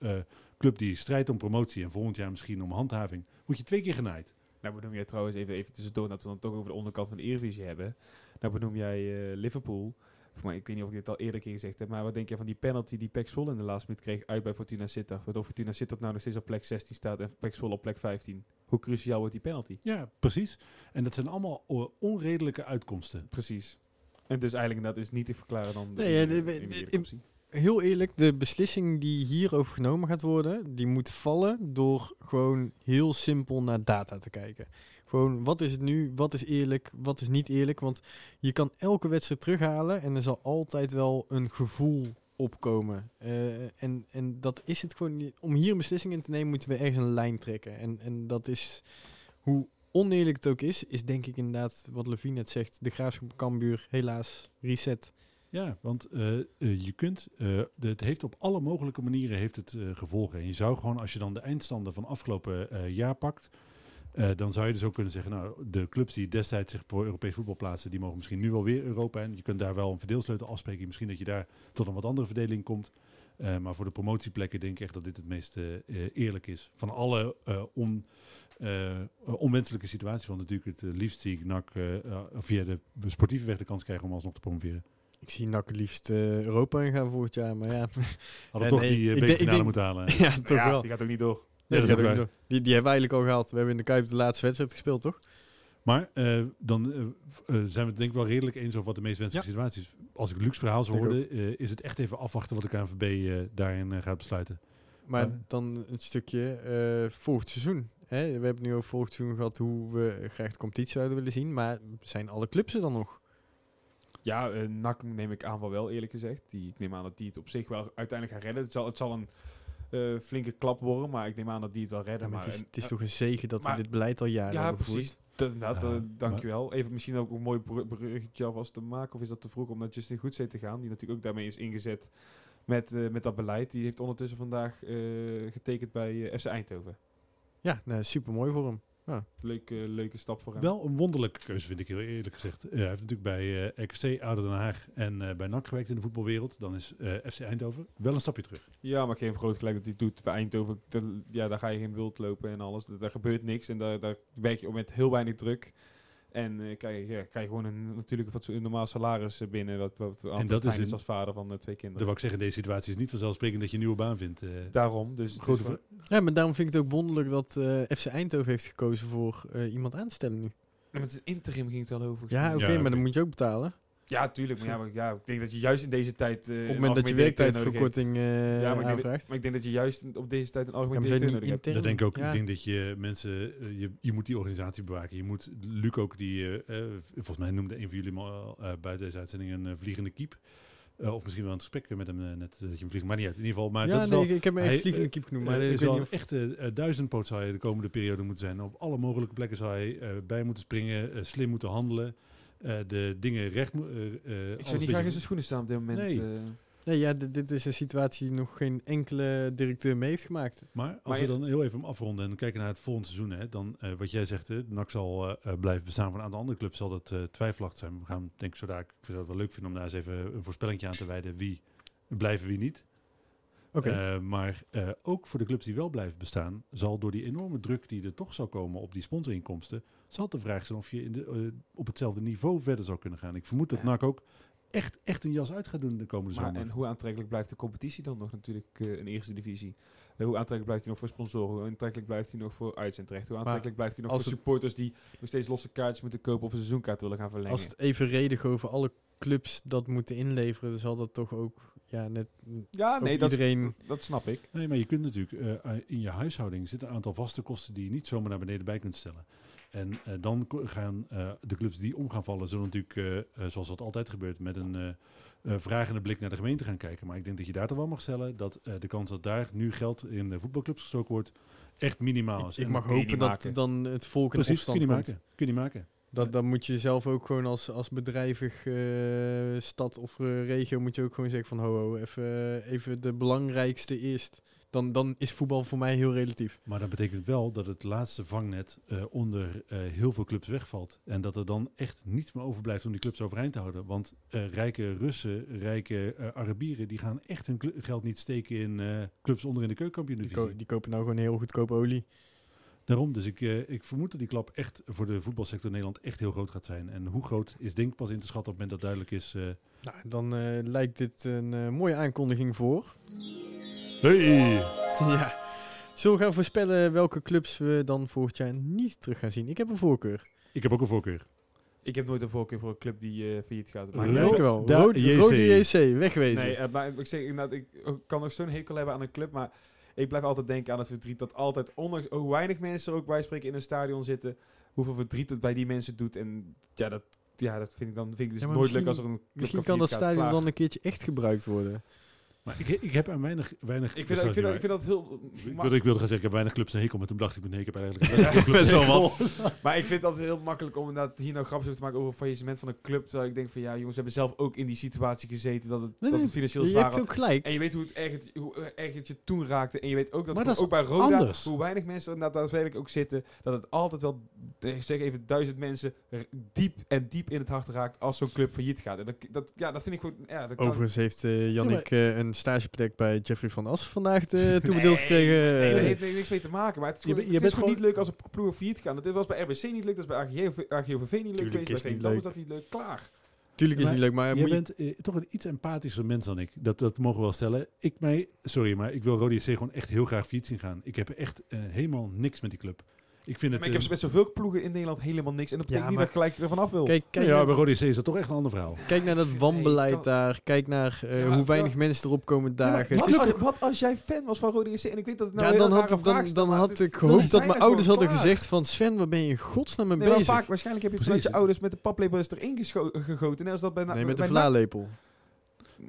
C: club die strijdt om promotie en volgend jaar misschien om handhaving, moet je twee keer genaaid.
D: Nou benoem jij trouwens even, even tussendoor, dat we dan toch over de onderkant van de Eredivisie hebben. Nou benoem jij Liverpool. Voor mij, ik weet niet of ik dit al eerder keer gezegd heb, maar wat denk je van die penalty die Pek Zwolle in de laatste minuut kreeg uit bij Fortuna Sittard? Waardoor Fortuna Sittard nou nog steeds op plek 16 staat en Pek Zwolle op plek 15. Hoe cruciaal wordt die penalty?
C: Ja, precies. En dat zijn allemaal eh, onredelijke uitkomsten.
D: Precies. En dus eigenlijk dat is niet te verklaren dan de,
B: Nee, de- de-
D: de.
B: Heel eerlijk, de beslissing die hierover genomen gaat worden, die moet vallen door gewoon heel simpel naar data te kijken. Gewoon, wat is het nu, wat is eerlijk, wat is niet eerlijk? Want je kan elke wedstrijd terughalen en er zal altijd wel een gevoel opkomen. Eh, en, en dat is het gewoon. Om hier een beslissing in te nemen, moeten we ergens een lijn trekken. En, en dat is, hoe oneerlijk het ook is, is denk ik inderdaad wat Levine net zegt. De Graafschap Cambuur, helaas, reset.
C: Ja, want eh, eh, je kunt, de- het heeft op alle mogelijke manieren heeft het, gevolgen. En je zou gewoon, als je dan de eindstanden van afgelopen jaar pakt, eh, dan zou je dus ook kunnen zeggen, nou, de clubs die destijds zich voor Europees voetbal plaatsen, die mogen misschien nu wel weer Europa in. Je kunt daar wel een verdeelsleutel afspreken. Misschien dat je daar tot een wat andere verdeling komt. Eh, maar voor de promotieplekken denk ik echt dat dit het meest eh, eerlijk is. Van alle eh, on, eh, onwenselijke situaties. Want natuurlijk het liefst zie ik NAC via de sportieve weg de kans krijgen om alsnog te promoveren.
B: Ik zie NAC het liefst eh, Europa ingaan volgend jaar, maar ja.
C: Hadden
B: Ja,
C: toch
B: nee,
C: die uh, bekerfinale
B: denk-
C: moeten halen.
B: ja, toch
D: ja,
B: wel.
D: die gaat ook niet door.
C: Dat
B: die,
C: is
B: gaat
C: ook
B: ook door. die, die hebben we eigenlijk al gehaald. We hebben in de Kuip de laatste wedstrijd gespeeld, toch?
C: Maar eh, dan eh, eh, zijn we het denk ik wel redelijk eens over wat de meest wenselijke situatie is. Als ik Lucs verhaal zou horen, eh, is het echt even afwachten wat de KNVB eh, daarin gaat besluiten.
B: Maar dan een stukje eh volgend seizoen. Hè? We hebben het nu over volgend seizoen gehad hoe we graag de competitie zouden willen zien. Maar zijn alle clubs er dan nog?
D: Ja, eh NAC neem ik aan van wel, eerlijk gezegd. Die, ik neem aan dat die het op zich wel uiteindelijk gaan redden. Het zal, het zal een eh, flinke klap worden, maar ik neem aan dat die het wel
B: Ja,
D: redden.
B: maar
D: maar,
B: het is, het is
D: eh,
B: toch een zegen dat
D: maar-
B: dit beleid al jaren
D: Ja,
B: hebben
D: precies. inderdaad,
C: Ja,
D: eh, dankjewel. Even misschien ook een mooi bru- bruggetje alvast te maken. Of is dat te vroeg om naar Justin Goedzee te gaan? Die natuurlijk ook daarmee is ingezet met, met dat beleid. Die heeft ondertussen vandaag getekend bij FC Eindhoven.
B: Ja, nou, super mooi voor hem.
D: Leuke, leuke stap voor hem.
C: Wel een wonderlijke keuze vind ik heel eerlijk gezegd. Eh, hij heeft natuurlijk bij eh RKC, Ouder Den Haag en eh, bij NAC gewerkt in de voetbalwereld. Dan is eh, FC Eindhoven wel een stapje terug.
D: Ja, maar geen groot gelijk dat hij doet bij Eindhoven. Dat- ja, daar ga je geen wild lopen en alles. Daar, daar gebeurt niks en daar, daar werk je met heel weinig druk. En eh krijg, je, ja, krijg je gewoon een natuurlijk wat een normaal salaris eh, binnen. Wat, wat altijd
C: dat is
D: fijn is
C: een-
D: als vader van eh, twee
C: Dat
D: kinderen.
C: wil ik zeggen, in deze situatie is niet vanzelfsprekend dat je een nieuwe baan vindt. eh.
D: Daarom. Dus
C: Grote
D: is
B: Ja, maar daarom vind ik het ook wonderlijk dat eh, FC Eindhoven heeft gekozen voor eh, iemand aan te stellen nu.
D: Ja, met het interim ging het wel over.
B: Ja, oké,
C: Ja,
B: maar dan moet je ook betalen.
D: Ja, tuurlijk. Maar ja, maar, ja, ik denk dat je juist in deze tijd... eh,
B: Op het moment dat je werktijdverkorting
D: nodig
B: eh.
D: Ja, maar ik, denk
B: aanvraagt.
D: dat, maar ik denk dat je juist op deze tijd een
B: Ja,
D: algemeen
B: zijn
D: directeur nodig hebt.
C: Dat denk ik ook.
B: Ja.
C: Ik denk dat je mensen, eh, je, je moet die organisatie bewaken. Je moet, Luc ook, die, volgens mij noemde een van jullie al eh, buiten deze uitzending een vliegende kiep. Eh, of misschien wel een gesprek met hem net, dat je hem vliegt. Maar niet uit, in ieder geval. Maar
B: ja,
C: dat is
B: nee,
C: wel,
B: ik, ik heb even vliegende kiep genoemd, maar ik
C: is wel een echte duizendpoot zou hij de komende periode moeten zijn. Op alle mogelijke plekken zou hij bij moeten springen, slim moeten handelen. Eh, de dingen recht moeten...
D: Ik zou niet graag in zijn schoenen staan op dit moment.
C: Nee.
D: eh.
B: Nee, ja, dit, dit is een situatie die nog geen enkele directeur mee heeft gemaakt.
C: Maar als
D: Maar
C: we dan heel even afronden en kijken naar het volgende seizoen, hè, dan eh, wat jij zegt, hè, NAC zal eh, eh, blijven bestaan. Voor een aantal andere clubs zal dat eh twijfelachtig zijn. We gaan, denk ik, zodra ik zou het wel leuk vinden om daar eens even een voorspellingje aan te wijden wie blijven, wie niet.
B: Oké.
C: Eh, maar eh, ook voor de clubs die wel blijven bestaan, zal door die enorme druk die er toch zal komen op die sponsorinkomsten, zal het de vraag zijn of je in de, eh, op hetzelfde niveau verder zou kunnen gaan. Ik vermoed dat
D: Ja.
C: NAC ook echt, echt een jas uit gaat doen de komende
D: Maar,
C: zomer.
D: en hoe aantrekkelijk blijft de competitie dan nog natuurlijk eh, in eerste divisie? Eh, hoe aantrekkelijk blijft hij nog voor sponsoren? Hoe aantrekkelijk blijft hij nog voor uitzendrecht? Hoe aantrekkelijk blijft hij nog voor supporters die nog steeds losse kaartjes moeten kopen of een seizoenkaart willen gaan verlengen?
B: Als het evenredig over alle clubs dat moeten inleveren, dan zal dat toch ook ja, net
D: ja, nee, dat,
B: iedereen...
D: dat snap ik.
C: Nee, maar je kunt natuurlijk in je huishouding zitten een aantal vaste kosten die je niet zomaar naar beneden bij kunt stellen. En eh, dan gaan eh, de clubs die om gaan vallen, zullen natuurlijk, eh, zoals dat altijd gebeurt, met een eh eh, vragende blik naar de gemeente gaan kijken. Maar ik denk dat je daar toch wel mag stellen dat eh, de kans dat daar nu geld in de voetbalclubs gestoken wordt, echt minimaal is.
B: ik
C: En
B: mag
D: kun je
B: hopen dat
D: maken.
B: dan het volk in
C: precies, kun je
B: opstand
C: niet
B: komt.
C: maken. Kun je niet maken.
B: Dat, dan moet je zelf ook gewoon als, als bedrijvig eh, stad of regio moet je ook gewoon zeggen van ho, ho even, even de belangrijkste eerst. Dan, dan is voetbal voor mij heel relatief.
C: Maar dat betekent wel dat het laatste vangnet eh, onder eh, heel veel clubs wegvalt. En dat er dan echt niets meer overblijft om die clubs overeind te houden. Want eh, rijke Russen, rijke eh, Arabieren, die gaan echt hun geld niet steken in eh, clubs onder in de
B: Die, ko- die kopen nou gewoon heel goedkope olie.
C: Daarom, dus ik, eh, ik vermoed dat die klap echt voor de voetbalsector in Nederland echt heel groot gaat zijn. En hoe groot is denk ik pas in te schatten op het moment dat duidelijk is. eh,
B: Nou, dan eh, lijkt dit een eh, mooie aankondiging voor.
C: Hey!
B: Ja. Zullen we gaan voorspellen welke clubs we dan volgend jaar niet terug gaan zien? Ik heb een voorkeur.
C: Ik heb ook een voorkeur.
D: Ik heb nooit een voorkeur voor een club die eh failliet gaat. Maar
B: ik wel.
C: Da-
B: Rode
C: JC.
B: Rode JC, wegwezen.
D: Nee, eh, maar ik zeg inderdaad, ik kan nog zo'n hekel hebben aan een club, maar ik blijf altijd denken aan het verdriet dat altijd, ondanks hoe weinig mensen er ook bij spreken in een stadion zitten, hoeveel verdriet het bij die mensen doet. En ja, dat, ja, dat vind ik dan vind ik dus
B: Ja,
D: nooit leuk
B: misschien-
D: als er een club
B: Misschien kan dat stadion
D: Klaar.
B: dan een keertje echt gebruikt worden.
C: Maar ik, ik heb aan weinig, weinig
D: Ik vind, dat- ik, vind dat, ik vind dat heel...
C: Ik wilde, ik wilde gaan zeggen, ik heb weinig clubs een hekel met hem. dacht ik, nee, ik heb eigenlijk best
B: wel
C: een hekel.
D: Maar ik vind dat heel makkelijk om inderdaad hier nou grapjes over te maken over faillissement van een club. Terwijl ik denk van ja, jongens, we hebben zelf ook in die situatie gezeten dat het,
B: Nee,
D: dat het financieel
B: je
D: zwaar
B: hebt
D: was.
B: ook gelijk.
D: En je weet hoe, het erg het, hoe erg het je toen raakte. En je weet ook dat,
C: Maar dat is
D: ook bij Roda,
C: anders.
D: hoe weinig mensen er inderdaad daadwerkelijk ook zitten, dat het altijd wel, eh, ik zeg even, duizend mensen diep en diep in het hart raakt als zo'n club failliet gaat. En dat, dat, ja, dat vind ik gewoon, ja, dat
B: Overigens heeft eh Jannik
C: Ja,
B: eh, een stageplek bij Jeffrey van As vandaag eh, toebedeeld
D: Nee,
B: gekregen.
D: Nee, heeft niks mee te maken. Maar het is
C: Je
D: gewoon,
C: bent- je
D: het is gewoon niet leuk als een ploeg failliet gaan. Dat was bij RBC niet leuk, dat is bij AGOV, AGOVV niet leuk
B: Tuurlijk
D: geweest,
B: is
D: bij
B: leuk.
D: dat niet leuk. Klaar.
B: Tuurlijk is
C: Maar
B: niet leuk, maar je-
C: bent eh, toch een iets empathischer mens dan ik. Dat, dat mogen we wel stellen. Ik mij, sorry, maar ik wil Rode JC gewoon echt heel graag fiets zien gaan. Ik heb echt eh, helemaal niks met die club. Ik vind
D: Maar
C: het...
D: ik heb
C: eh,
D: met zoveel ploegen in Nederland helemaal niks. En dat betekent
B: Ja,
D: niet dat ik gelijk ervan af wil.
B: kijk, kijk,
C: ja, bij Rode is dat toch echt een ander verhaal.
B: kijk naar dat wanbeleid daar. Kijk naar eh,
D: Ja, maar-
B: hoe weinig
D: ja.
B: mensen erop komen
D: Ja, maar
B: dagen.
D: wat, wat als jij fan was van Rode JC en ik weet dat het nou
B: ja, dan had, dan, dan
D: maar
B: had ik gehoopt dat mijn
D: er
B: ouders hadden gezegd van Sven, waar ben je in godsnaam mee
D: Nee, maar
B: bezig?
D: vaak, waarschijnlijk heb je het vanuit je ouders met de paplepel eens erin gegoten. Net als dat bij
B: nee, met de vlaalepel.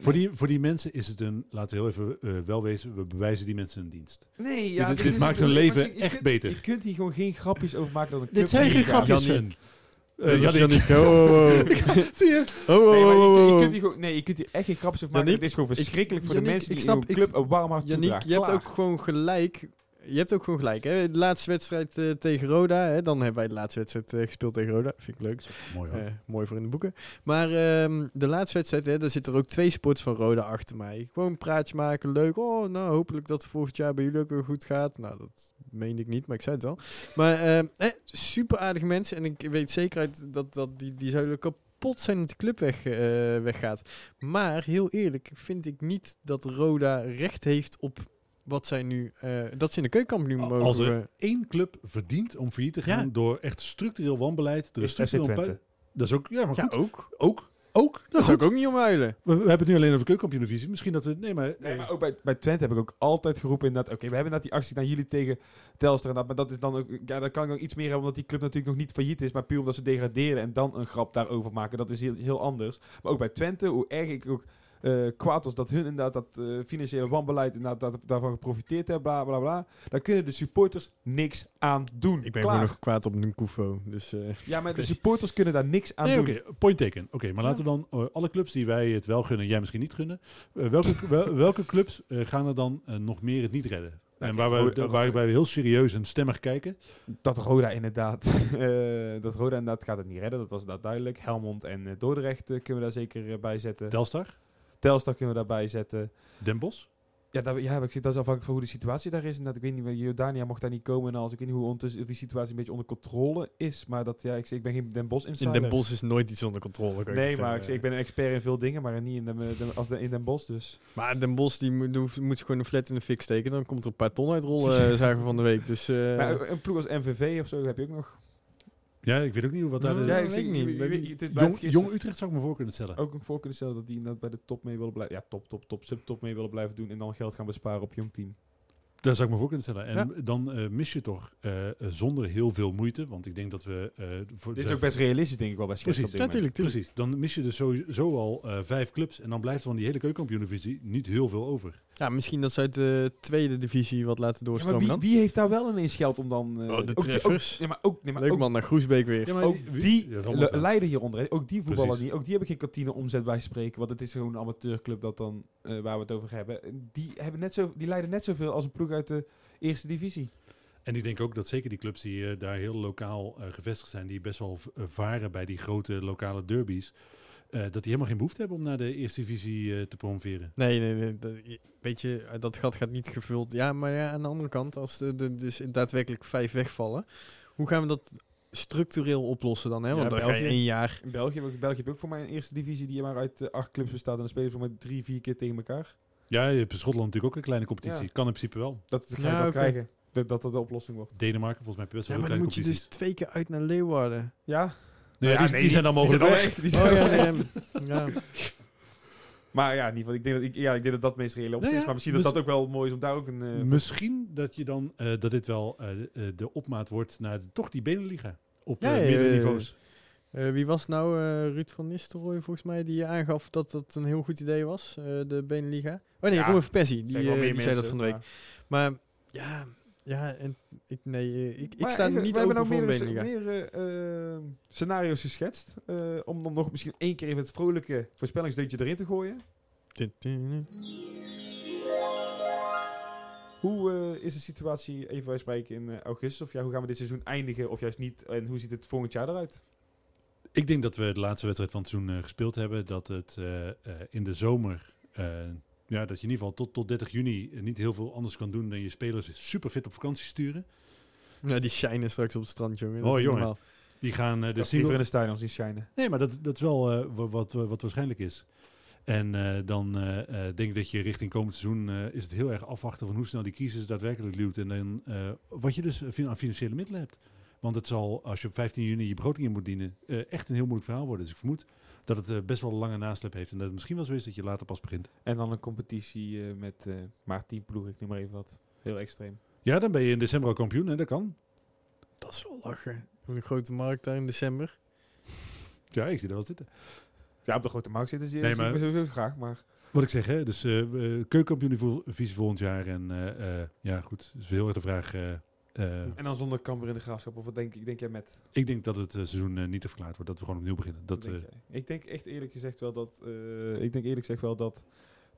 C: Voor, die, voor die mensen is het een, laten we heel even eh, wel wezen, we bewijzen die mensen een dienst.
D: Nee, ja,
C: dit-
D: dit
C: dit
D: is-
C: maakt hun
D: je-
C: leven
D: je- je
C: echt
D: kunt-
C: beter.
D: Je kunt hier gewoon geen grapjes over maken dat een club
C: Dit zijn geen grapjes,
B: Jannie.
C: Sven.
B: Dat
C: Eh, Jannik.
B: Oh, oh, oh.
C: zie je?
B: Oh, oh,
D: Nee, maar je,
B: oh,
D: je
B: oh, oh.
D: kunt hier gewoon, nee, je kunt hier echt geen grapjes over maken. Het is gewoon
B: ik-
D: verschrikkelijk voor de mensen die
B: ik snap-
D: in een
B: ik-
D: club een warm hart
B: Jannik,
D: toedragen.
B: je hebt ook gewoon gelijk. Je hebt ook gewoon gelijk. Hè? De laatste wedstrijd eh, tegen Roda. Hè? Dan hebben wij de laatste wedstrijd eh, gespeeld tegen Roda. Vind ik leuk.
C: Mooi hoor.
B: Eh, mooi voor in de boeken. Maar ehm, de laatste wedstrijd, hè, daar zitten er ook twee sports van Roda achter mij. Gewoon een praatje maken, leuk. Oh, nou, hopelijk dat het volgend jaar bij jullie ook weer goed gaat. Nou, dat meende ik niet, maar ik zei het wel. Maar ehm, eh, super aardige mensen. En ik weet zeker uit dat, dat die, die zouden kapot zijn dat de club weg, weggaat. Maar heel eerlijk vind ik niet dat Roda recht heeft op wat zij nu... eh, dat ze in de keukenkampioen mogen...
C: Als er
B: eh,
C: één club verdient om failliet te gaan
B: Ja.
C: door echt structureel wanbeleid, door structureel pu- Dat is ook, ja, maar
B: ja,
C: goed.
B: ook.
C: Ook, ook.
B: Daar
C: Nou,
B: zou ik ook niet om huilen.
C: We, we hebben het nu alleen over de keukenkampioen-divisie. Misschien dat we, nee, maar,
D: Nee, maar ook bij, bij Twente heb ik ook altijd geroepen inderdaad, oké, we hebben net die actie naar jullie tegen Telstra, inderdaad, maar dat is dan ook, ja, daar kan ik nog iets meer hebben, omdat die club natuurlijk nog niet failliet is, maar puur omdat ze degraderen en dan een grap daarover maken, dat is heel, heel anders. Maar ook bij Twente, hoe erg ik ook eh, kwaad was dat hun inderdaad dat eh, financiële wanbeleid inderdaad dat, daarvan geprofiteerd hebben, bla bla bla, daar kunnen de supporters niks aan doen.
B: Ik ben gewoon nog kwaad op Nkufo. Dus eh,
D: Ja, maar de supporters kunnen daar niks aan
C: nee,
D: doen.
C: oké, point taken. Oké, maar laten we dan alle clubs die wij het wel gunnen, jij misschien niet gunnen. welke, wel- welke clubs gaan er dan nog meer het niet redden? En waar we,
D: Roda-
C: waarbij we heel serieus en stemmig kijken.
D: Dat Roda inderdaad, dat Roda inderdaad gaat het niet redden, dat was inderdaad duidelijk. Helmond en Dordrecht kunnen we daar zeker bij zetten.
C: Telstar,
D: Telstar kunnen we daarbij zetten.
C: Den Bosch.
D: Ja, daar, ja ik zie, dat is afhankelijk van hoe de situatie daar is. En dat, ik weet niet, Jordania mocht daar niet komen en alles. Ik weet niet hoe ondertussen die situatie een beetje onder controle is. Maar dat, ja, ik, zeg, ik ben geen Den Bosch
B: in
D: insider.
B: Den Bosch is nooit iets onder controle. kan
D: Nee, maar ik, zeg, ik ben een expert in veel dingen, maar niet in, de, de- als de, in Den Bosch. Dus.
B: Maar Den Bosch die moet, doe- moet gewoon een flat in de fik steken. Dan komt er een paar ton uitrollen, eh, zagen we van de week. Dus eh,
D: maar een ploeg als MVV of zo heb je ook nog.
C: Ja, ik weet ook niet wat daar...
B: Ja,
C: de-
D: ja, ik niet. je- je-
C: Jong, Utrecht zou ik me voor kunnen stellen.
D: ook een voor kunnen stellen dat die inderdaad bij de top mee willen blijven. Ja, top, top, top, subtop mee willen blijven doen. En dan geld gaan besparen op jong team.
C: Daar zou ik me voor kunnen stellen. En
B: Ja.
C: dan eh, mis je toch eh, zonder heel veel moeite, want ik denk dat we... eh, voor,
D: Dit is ook best realistisch, denk ik wel, bij
C: Precies.
D: op dit moment.
B: natuurlijk.
C: Precies, dan mis je dus sowieso al eh, vijf clubs en dan blijft er van die hele keukenkampioen-divisie niet heel veel over.
B: Ja, misschien dat ze uit de tweede divisie wat laten
D: Ja, maar
B: doorstromen
D: wie, wie heeft daar wel ineens geld om dan... eh,
B: Oh, de
D: ook die- ook-
B: treffers.
D: ja, maar ook, nee, maar
B: Leuk
D: ook,
B: man, naar Groesbeek weer.
C: Ja, maar
D: ook die leiden hieronder. Ook die voetballen
C: Precies.
D: niet. Ook die hebben geen kantine omzet bij spreken. Want het is gewoon een amateurclub dat dan eh, waar we het over hebben, die, hebben net zo, die leiden net zoveel als een ploeg uit de eerste divisie.
C: En ik denk ook dat zeker die clubs die eh, daar heel lokaal eh, gevestigd zijn, die best wel eh, varen bij die grote lokale derbies, eh, dat die helemaal geen behoefte hebben om naar de eerste divisie eh, te promoveren.
B: Nee, nee, nee. dat- weet je, dat gat gaat niet gevuld. Ja, maar ja, aan de andere kant, als er dus daadwerkelijk vijf wegvallen, hoe gaan we dat structureel oplossen dan? Hè? Want
D: Ja,
B: dan
D: België.
B: één jaar...
D: In België, België heb je ook voor mij een eerste divisie die maar uit acht clubs bestaat. En dan spelen ze voor mij drie, vier keer tegen elkaar.
C: Ja, je hebt in Schotland natuurlijk ook een kleine competitie.
D: Ja.
C: Kan in principe wel.
D: Dat ga je
B: Ja,
D: wel
B: oké.
D: krijgen. Dat dat dat de oplossing wordt.
C: Denemarken, volgens mij heb je best
B: Ja,
C: wel
B: maar
C: heel
B: dan moet je dus twee keer uit naar Leeuwarden.
D: Ja?
C: Nee,
D: Ja,
C: die,
D: nee,
C: die zijn dan mogelijk weg.
D: Die
B: Oh
D: zijn
B: ja,
D: weg.
B: nee, ja.
D: Maar ja, in ieder geval, ik denk dat, ik, ja, ik denk dat dat meest reële optie
C: Nou
D: is.
C: ja,
D: Maar misschien dat dat ook wel mooi is om daar ook een... eh,
C: Misschien dat je dan eh, dat dit wel eh, de opmaat wordt naar de- toch die Beneliga op
B: Ja,
C: eh,
B: ja,
C: meerdere
B: ja, ja.
C: niveaus.
B: Eh, wie was nou eh, Ruud van Nistelrooy volgens mij die aangaf dat dat een heel goed idee was, eh, de Beneliga? Oh nee,
D: Ja,
B: Robert Persie, die, die zei dat van de week.
D: maar-
B: Maar ja, ja en ik, nee, ik, ik sta
D: even,
B: niet open voor
D: nou
B: een
D: meer,
B: Beneliga.
D: meer scenario's geschetst. om dan nog misschien één keer even het vrolijke voorspellingsdeuntje erin te gooien. Hoe is de situatie, even wij spreken, in augustus? Of ja, hoe gaan we dit seizoen eindigen of juist niet? En hoe ziet het volgend jaar eruit?
C: Ik denk dat we de laatste wedstrijd van het seizoen eh, gespeeld hebben. Dat het eh, eh, in de zomer, eh, ja, dat je in ieder geval tot, tot 30 juni niet heel veel anders kan doen dan je spelers super fit op vakantie sturen.
B: Nou, die shinen straks op het strand, jongen. Dat
C: Oh, jongen.
B: normaal.
C: Die gaan de single...
D: in de stadions die shinen.
C: Nee, maar dat, dat is wel eh, wa- wat, wat, wat waarschijnlijk is. En eh, dan denk ik dat je richting komend seizoen eh, is het heel erg afwachten van hoe snel die crisis daadwerkelijk luwt. En dan eh, wat je dus aan financiële middelen hebt. Want het zal, als je op 15 juni je begroting in moet dienen, eh, echt een heel moeilijk verhaal worden. Dus ik vermoed dat het eh, best wel een lange nasleep heeft. En dat het misschien wel zo is dat je later pas begint.
D: En dan een competitie eh, met eh, maar tien ploegen, ik noem maar even wat. Heel extreem.
C: Ja, dan ben je in december al kampioen en dat kan.
B: Dat is wel lachen. Een grote markt daar in december.
C: Ja, ik zie dat wel zitten.
D: Ja, op de grote markt zitten ze
C: Nee,
D: nee,
C: maar-
D: sowieso graag, maar...
C: Wat ik zeg, hè, dus eh keukenkampioen-divisie volgend jaar. En eh, eh, ja, goed, is heel erg de vraag. Eh,
D: En dan zonder kamper in de graafschap, of wat denk, ik, denk jij met?
C: ik denk dat het eh, seizoen eh, niet verklaard wordt, dat we gewoon opnieuw beginnen. Dat,
D: denk
C: eh?
D: Ik denk echt eerlijk gezegd wel dat... eh, ik denk eerlijk gezegd wel dat...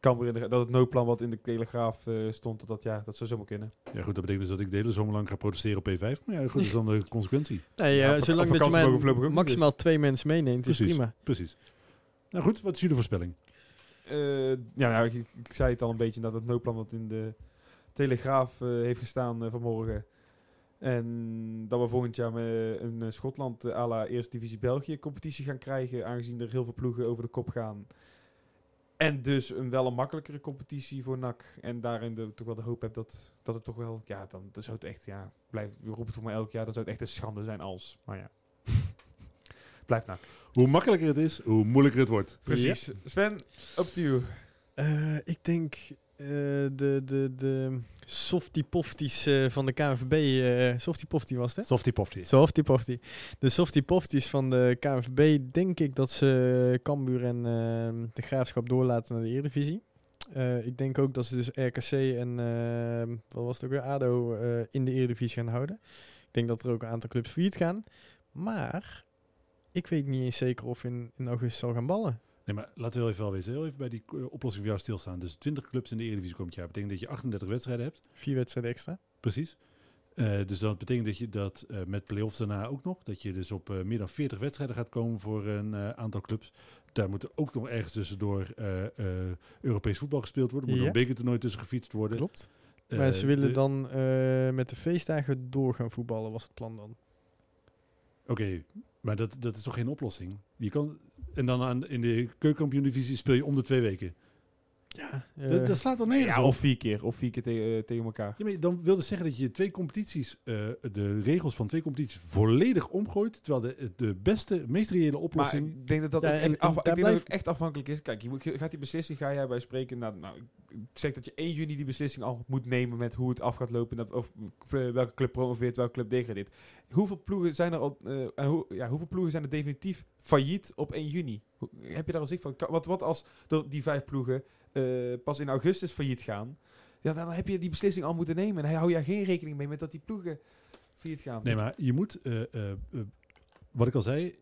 D: Kamper in de, dat het noodplan wat in de Telegraaf eh, stond, dat, dat, ja, dat zou zomaar kunnen.
C: ja, goed, dat betekent dus dat ik de hele zomer lang ga protesteren op P5. Maar ja, goed, dat is dan de consequentie.
B: Nee,
D: Ja,
B: ja, zolang dat je maar maximaal twee mensen meeneemt, is
C: Precies.
B: prima.
C: Precies. Nou goed, wat is jullie voorspelling?
D: Eh, ja, nou, ik, ik zei het al een beetje dat het noodplan wat in de Telegraaf eh, heeft gestaan vanmorgen. En dat we volgend jaar met een eh, Schotland eh, à la Eerste Divisie België competitie gaan krijgen. Aangezien er heel veel ploegen over de kop gaan. En dus een wel een makkelijkere competitie voor NAC. En daarin de, toch wel de hoop heb dat, dat het toch wel... Ja, dan, dan zou het echt... Ja, blijf, we roepen het voor mij elk jaar. Dan zou het echt een schande zijn als... Maar ja. Blijf NAC.
C: Hoe makkelijker het is, hoe moeilijker het wordt.
D: Precies. Sven, up to you.
B: Eh, ik denk eh, de, de, de softie pofties eh, van de KNVB. eh softie poftie was het, hè?
C: Softy pofty.
B: Softie poftie. De softie pofties van de KNVB denk ik dat ze Cambuur en eh, de Graafschap doorlaten naar de Eredivisie. Eh, ik denk ook dat ze dus RKC en eh, wat was het ook weer, ADO eh, in de Eredivisie gaan houden. Ik denk dat er ook een aantal clubs failliet gaan. Maar ik weet niet eens zeker of in, in augustus zal gaan ballen.
C: Nee, maar laten we heel even wel wezen. Heel even bij die eh, oplossing voor jou stilstaan. Dus 20 clubs in de Eredivisie komend jaar. betekent dat je 38 wedstrijden hebt.
B: Vier wedstrijden extra.
C: Precies. Eh, dus dat betekent dat je dat eh, met play-offs daarna ook nog, dat je dus op meer dan 40 wedstrijden gaat komen voor een aantal clubs. Daar moet er ook nog ergens tussendoor Europees voetbal gespeeld worden. Er moet
B: Ja.
C: nog een bekertoernooi tussen gefietst worden.
B: Klopt. Maar ze willen
C: de-
B: dan met de feestdagen door gaan voetballen, was het plan dan.
C: Oké, maar dat, dat is toch geen oplossing? Je kan, en dan aan, in de keukenkampioen-divisie speel je om de twee weken.
B: Ja,
C: dat, dat slaat dan nergens
D: Ja,
C: op.
D: of vier keer. Of vier keer te- eh, tegen elkaar.
C: Ja, maar dan wil dus zeggen dat je twee competities, eh, de regels van twee competities volledig omgooit. Terwijl de, de beste, meest reële
D: Maar
C: oplossing...
D: ik denk dat dat
B: Ja,
D: ook
B: en-
D: echt, af- ik dat het echt afhankelijk is. Kijk, je moet, gaat die beslissing, ga jij bij spreken. Nou, nou, ik zeg dat je 1 juni die beslissing al moet nemen met hoe het af gaat lopen. Dat, of eh, welke club promoveert, welke club degradeert. Hoeveel ploegen zijn er al, eh, en hoe, ja, hoeveel ploegen zijn er definitief failliet op 1 juni? Hoe- heb je daar al zicht van? Wat, wat als er die vijf ploegen eh, pas in augustus failliet gaan? Ja, dan heb je die beslissing al moeten nemen. En hou je geen rekening mee met dat die ploegen failliet gaan.
C: Nee, maar je moet, eh, eh, wat ik al zei,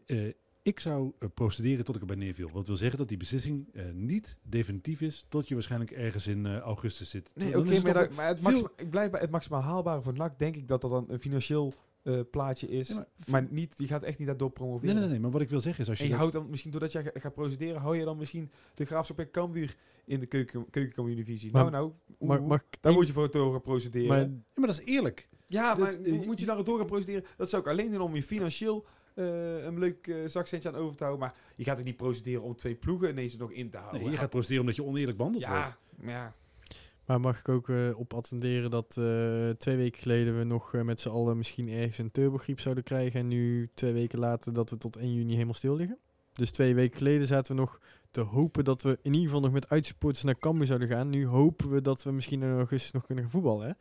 C: Ik zou procederen tot ik erbij neerviel. Wat wil zeggen dat die beslissing niet definitief is tot je waarschijnlijk ergens in augustus zit.
D: Nee, oké,
C: het
D: maar, maar het
C: veel-
D: maxima, ik blijf bij het maximaal haalbare voor NAC. Denk ik dat dat dan een financieel eh, plaatje is.
C: Ja, maar-
D: maar niet, je gaat echt niet daardoor promoveren.
C: Nee, nee, nee, maar wat ik wil zeggen is als je,
D: En je
C: dat-
D: houdt dan misschien, doordat je ga- gaat procederen, hou je dan misschien de Graafschap en Cambuur in de keuken, keukenkampioen-divisie.
B: Maar-
D: Nou, nou,
B: mag ik
D: daar moet je voor door gaan procederen.
B: maar,
C: Ja, maar dat is eerlijk.
D: ja, maar hoe moet je daar door gaan procederen? Dat zou ik alleen doen om je financieel eh, een leuk eh, zakcentje aan over te houden. Maar je gaat ook niet procederen om twee ploegen ineens er nog in te houden.
C: Nee, je gaat procederen omdat je oneerlijk behandeld wordt.
D: ja, ja.
B: Maar mag ik ook eh, op attenderen dat eh, twee weken geleden we nog eh, met z'n allen misschien ergens een turbogriep zouden krijgen. En nu twee weken later dat we tot 1 juni helemaal stil liggen. Dus twee weken geleden zaten we nog te hopen dat we in ieder geval nog met uitsupporters naar Cambuur zouden gaan. Nu hopen we dat we misschien in augustus nog kunnen gaan voetballen. Hè?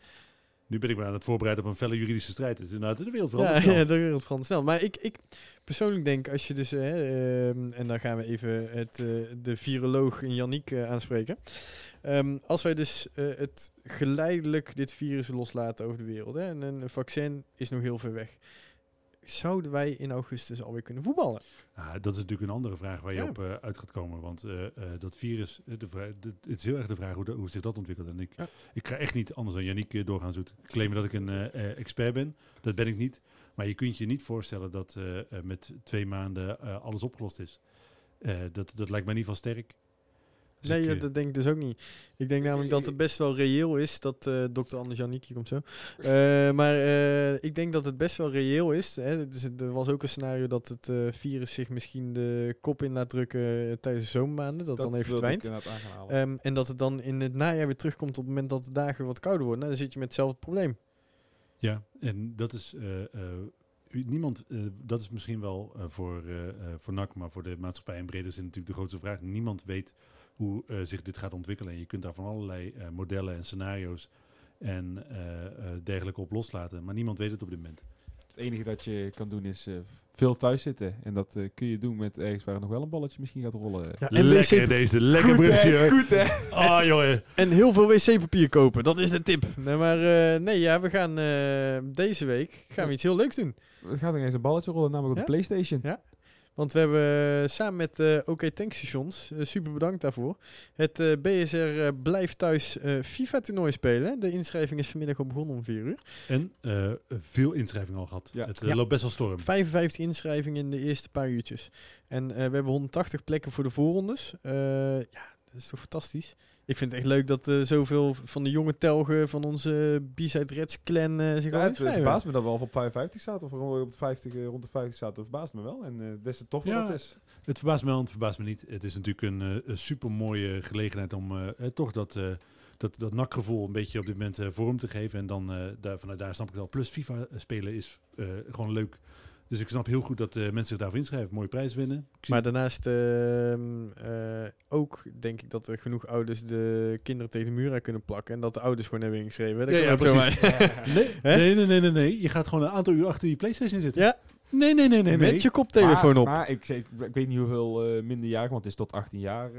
C: Nu ben ik me aan het voorbereiden op een felle juridische strijd. Het is inderdaad de wereld
B: Ja,
C: veranderd.
B: ja,
C: snel.
B: de wereld verandert snel. Maar ik, ik persoonlijk denk, als je dus, hè, ehm, en dan gaan we even het, eh, de viroloog in Yannick eh, aanspreken. Ehm, als wij dus eh, het geleidelijk dit virus loslaten over de wereld, hè, en een vaccin is nog heel ver weg. Zouden wij in augustus alweer kunnen voetballen?
C: Dat is natuurlijk een andere vraag waar je
B: Ja.
C: op eh, uit gaat komen. Want eh, eh, dat virus, de het is heel erg de vraag hoe, de- hoe zich dat ontwikkelt. En ik,
B: Ja.
C: ik ga echt niet anders dan Yannick doorgaan zoeten. Claimen dat ik een expert ben. Dat ben ik niet. Maar je kunt je niet voorstellen dat met twee maanden alles opgelost is. Dat, dat lijkt mij in ieder geval sterk. Dus
B: nee,
C: ik,
B: dat denk ik dus ook niet. Ik denk namelijk dat het best wel reëel is dat eh dokter Anders Janiek, hier komt zo. Eh, maar eh, ik denk dat het best wel reëel is. Hè. Dus er was ook een scenario dat het eh, virus zich misschien de kop in laat drukken tijdens de zomermaanden. Dat, dan even verdwijnt. Ehm, en dat het dan in het najaar weer terugkomt op het moment dat de dagen wat kouder worden. Nou, dan zit je met hetzelfde probleem.
C: Ja, en dat is eh, eh, niemand, eh, dat is misschien wel eh, voor, eh, eh, voor NAC, maar voor de maatschappij in brede zin natuurlijk de grootste vraag. Niemand weet hoe eh, zich dit gaat ontwikkelen. En je kunt daar van allerlei eh, modellen en scenario's en eh, eh, dergelijke op loslaten. Maar niemand weet het op dit moment.
D: Het enige dat je kan doen is eh, veel thuis zitten. En dat eh, kun je doen met ergens waar nog wel een balletje misschien gaat rollen.
B: Ja, en,
C: lekker
B: wc
C: deze, lekker
D: Goed,
C: brugje.
D: Goed hè?
C: Ah jongen.
B: en heel veel wc-papier kopen. Dat is de tip. Nee, maar eh, nee, ja, we gaan eh, deze week gaan we iets heel leuks doen.
D: Er gaat nog eens een balletje rollen, namelijk op de Playstation.
B: Ja. Want we hebben eh, samen met eh OK Tankstations, eh, super bedankt daarvoor, het eh, BSR eh, Blijf Thuis eh, FIFA-toernooi spelen. De inschrijving is vanmiddag al begonnen om 4 uur.
C: En eh, veel inschrijvingen al gehad.
D: Ja.
C: Het
B: Ja.
C: loopt best wel storm.
B: 55 inschrijvingen in de eerste paar uurtjes. En eh, we hebben 180 plekken voor de voorrondes. Eh, ja, dat is toch fantastisch. Ik vind het echt leuk dat eh, zoveel van de jonge telgen van onze B-Side Reds clan eh, zich
D: Ja,
B: al
D: het verbaast me dat we al op 55 staat. Of rond op de 50, eh, rond de 50 staat. Dat verbaast me wel. En eh des te toffer
C: Ja.
D: dat is.
C: Het verbaast me wel, en het verbaast me niet. Het is natuurlijk een, een super mooie gelegenheid om toch dat, eh dat, dat nakgevoel een beetje op dit moment vorm te geven. En dan eh, daar, vanuit daar snap ik wel. Plus FIFA spelen is eh, gewoon leuk. Dus ik snap heel goed dat eh, mensen zich daarvoor inschrijven. Mooie prijs winnen.
B: Maar daarnaast ehm, eh, ook denk ik dat er genoeg ouders de kinderen tegen de muur aan kunnen plakken. En dat de ouders gewoon hebben ingeschreven. Dat
C: Ja, precies. nee, nee, nee, nee, nee, nee. Je gaat gewoon een aantal uur achter die PlayStation zitten.
B: Ja,
C: Nee, nee, nee, nee. nee.
B: met je koptelefoon
D: maar,
B: op.
D: Maar ik, zeg- ik, ik weet niet hoeveel eh minderjarigen, want het is tot 18 jaar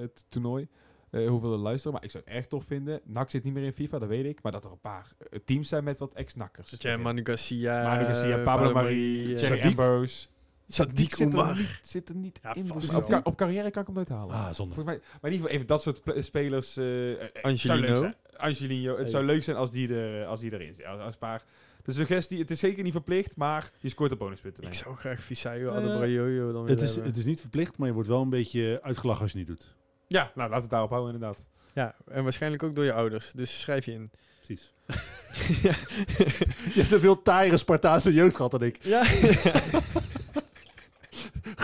D: het toernooi. Eh, hoeveel er luisteren. Maar ik zou het erg tof vinden. NAC zit niet meer in FIFA, dat weet ik. Maar dat er een paar eh, teams zijn met wat ex-nakkers.
B: Dat jij Manu Garcia,
D: Manu Garcia, Pablo
B: Marie,
C: Sadiq.
D: Ambrose.
B: Sadiq
D: zit er niet, zit er niet
B: Ja,
D: in. Dus op, op carrière kan ik hem nooit halen.
C: Ah, zonde.
D: Mij, maar in ieder geval even dat soort spelers. leuk
B: Angelino.
D: zijn. Angelino. Het
B: Hey.
D: zou leuk zijn als die, er, als die erin zit. Als, als paar. De suggestie, het is zeker niet verplicht, maar je scoort er bonuspunten.
B: Ik zou graag Visayo,
C: Eh,
B: Adebayoyo dan
C: Het is,
B: hebben.
C: het is niet verplicht, maar je wordt wel een beetje uitgelachen als je het niet doet.
D: Ja, nou laten we het daarop houden inderdaad.
B: Ja, en waarschijnlijk ook door je ouders. Dus schrijf je in.
C: Precies. Je hebt een veel taaiere Spartaanse jeugd gehad dan ik.
B: Ja.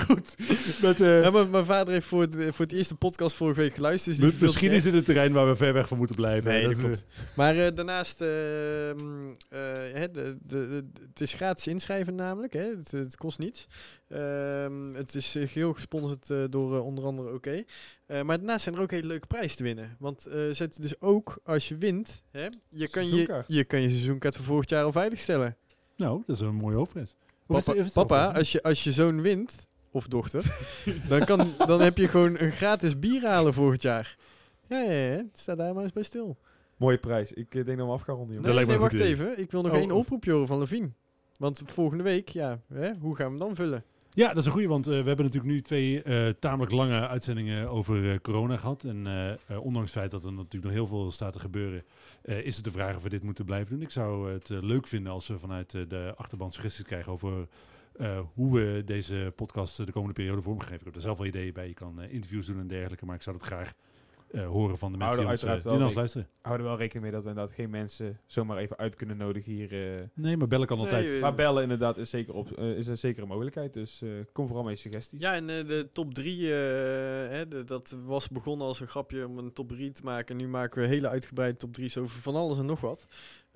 C: Goed. Met, eh,
B: ja maar mijn vader heeft voor het, voor het eerste podcast vorige week geluisterd. Dus
C: misschien is het een terrein waar we ver weg van moeten blijven.
B: Nee, dat
C: eh,
B: klopt. Maar eh, daarnaast, ehm, eh, hè, de, de, de- het is gratis inschrijven namelijk. Hè? Het, het kost niets. Ehm, het is eh, geheel gesponsord eh, door eh, onder andere OK. Eh, maar daarnaast zijn er ook hele leuke prijzen te winnen. Want eh zet dus ook als je wint, hè, je, kan je, je kan je seizoenkaart voor volgend jaar al veiligstellen.
C: Nou, dat is een mooie hoofdprijs.
B: Papa, als, je, als je zoon wint, of dochter, dan, kan, dan heb je gewoon een gratis bier halen volgend jaar. Ja, ja, ja. Sta daar maar eens bij stil.
D: Mooie prijs. Ik eh, denk dat we af gaan ronden.
B: Nee, wacht even. Ik wil nog
C: Oh,
B: één
C: oh.
B: oproepje horen van Levine. Want volgende week, ja, hè, hoe gaan we hem dan vullen?
C: Ja, dat is een goede, want eh, we hebben natuurlijk nu twee eh, tamelijk lange uitzendingen over eh, corona gehad. En ondanks het feit dat er natuurlijk nog heel veel staat te gebeuren, eh, is het de vraag of we dit moeten blijven doen. Ik zou het leuk vinden als we vanuit de achterban suggesties krijgen over eh, hoe we deze podcast de komende periode vormgegeven. Ik heb er zelf wel ideeën bij. Je kan eh, interviews doen en dergelijke, maar ik zou dat graag eh, horen van de mensen die ons,
D: uiteraard
C: die
D: wel
C: naar ons luisteren.
D: Houden wel rekening mee dat we inderdaad geen mensen zomaar even uit kunnen nodigen hier. eh.
C: Nee, maar bellen kan altijd.
B: Nee,
D: maar bellen inderdaad is, zeker op, is een zekere mogelijkheid. Dus eh, kom vooral met suggesties.
B: Ja, en de top 3, hè, de- dat was begonnen als een grapje om een top 3 te maken. Nu maken we hele uitgebreide top 3's over van alles en nog wat.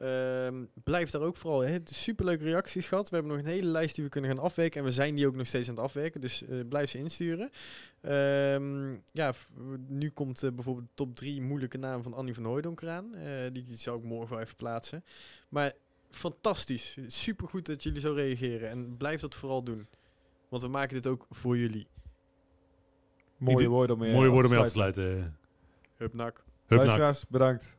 B: Ehm, blijf daar ook vooral. Hè. Superleuke reacties gehad. We hebben nog een hele lijst die we kunnen gaan afwerken. En we zijn die ook nog steeds aan het afwerken. Dus eh, blijf ze insturen. Ehm, ja, nu komt eh, bijvoorbeeld de top 3 moeilijke naam van Annie van Hooijdonk eraan. Eh, die zou ik morgen wel even plaatsen. Maar fantastisch. Supergoed dat jullie zo reageren. En blijf dat vooral doen. Want we maken dit ook voor jullie.
D: Mooie woorden om mee
C: Mooie
D: af
C: woorden mee af te
D: sluiten.
C: sluiten.
B: Hupnak.
C: Hupnak.
D: Luisteraars, bedankt.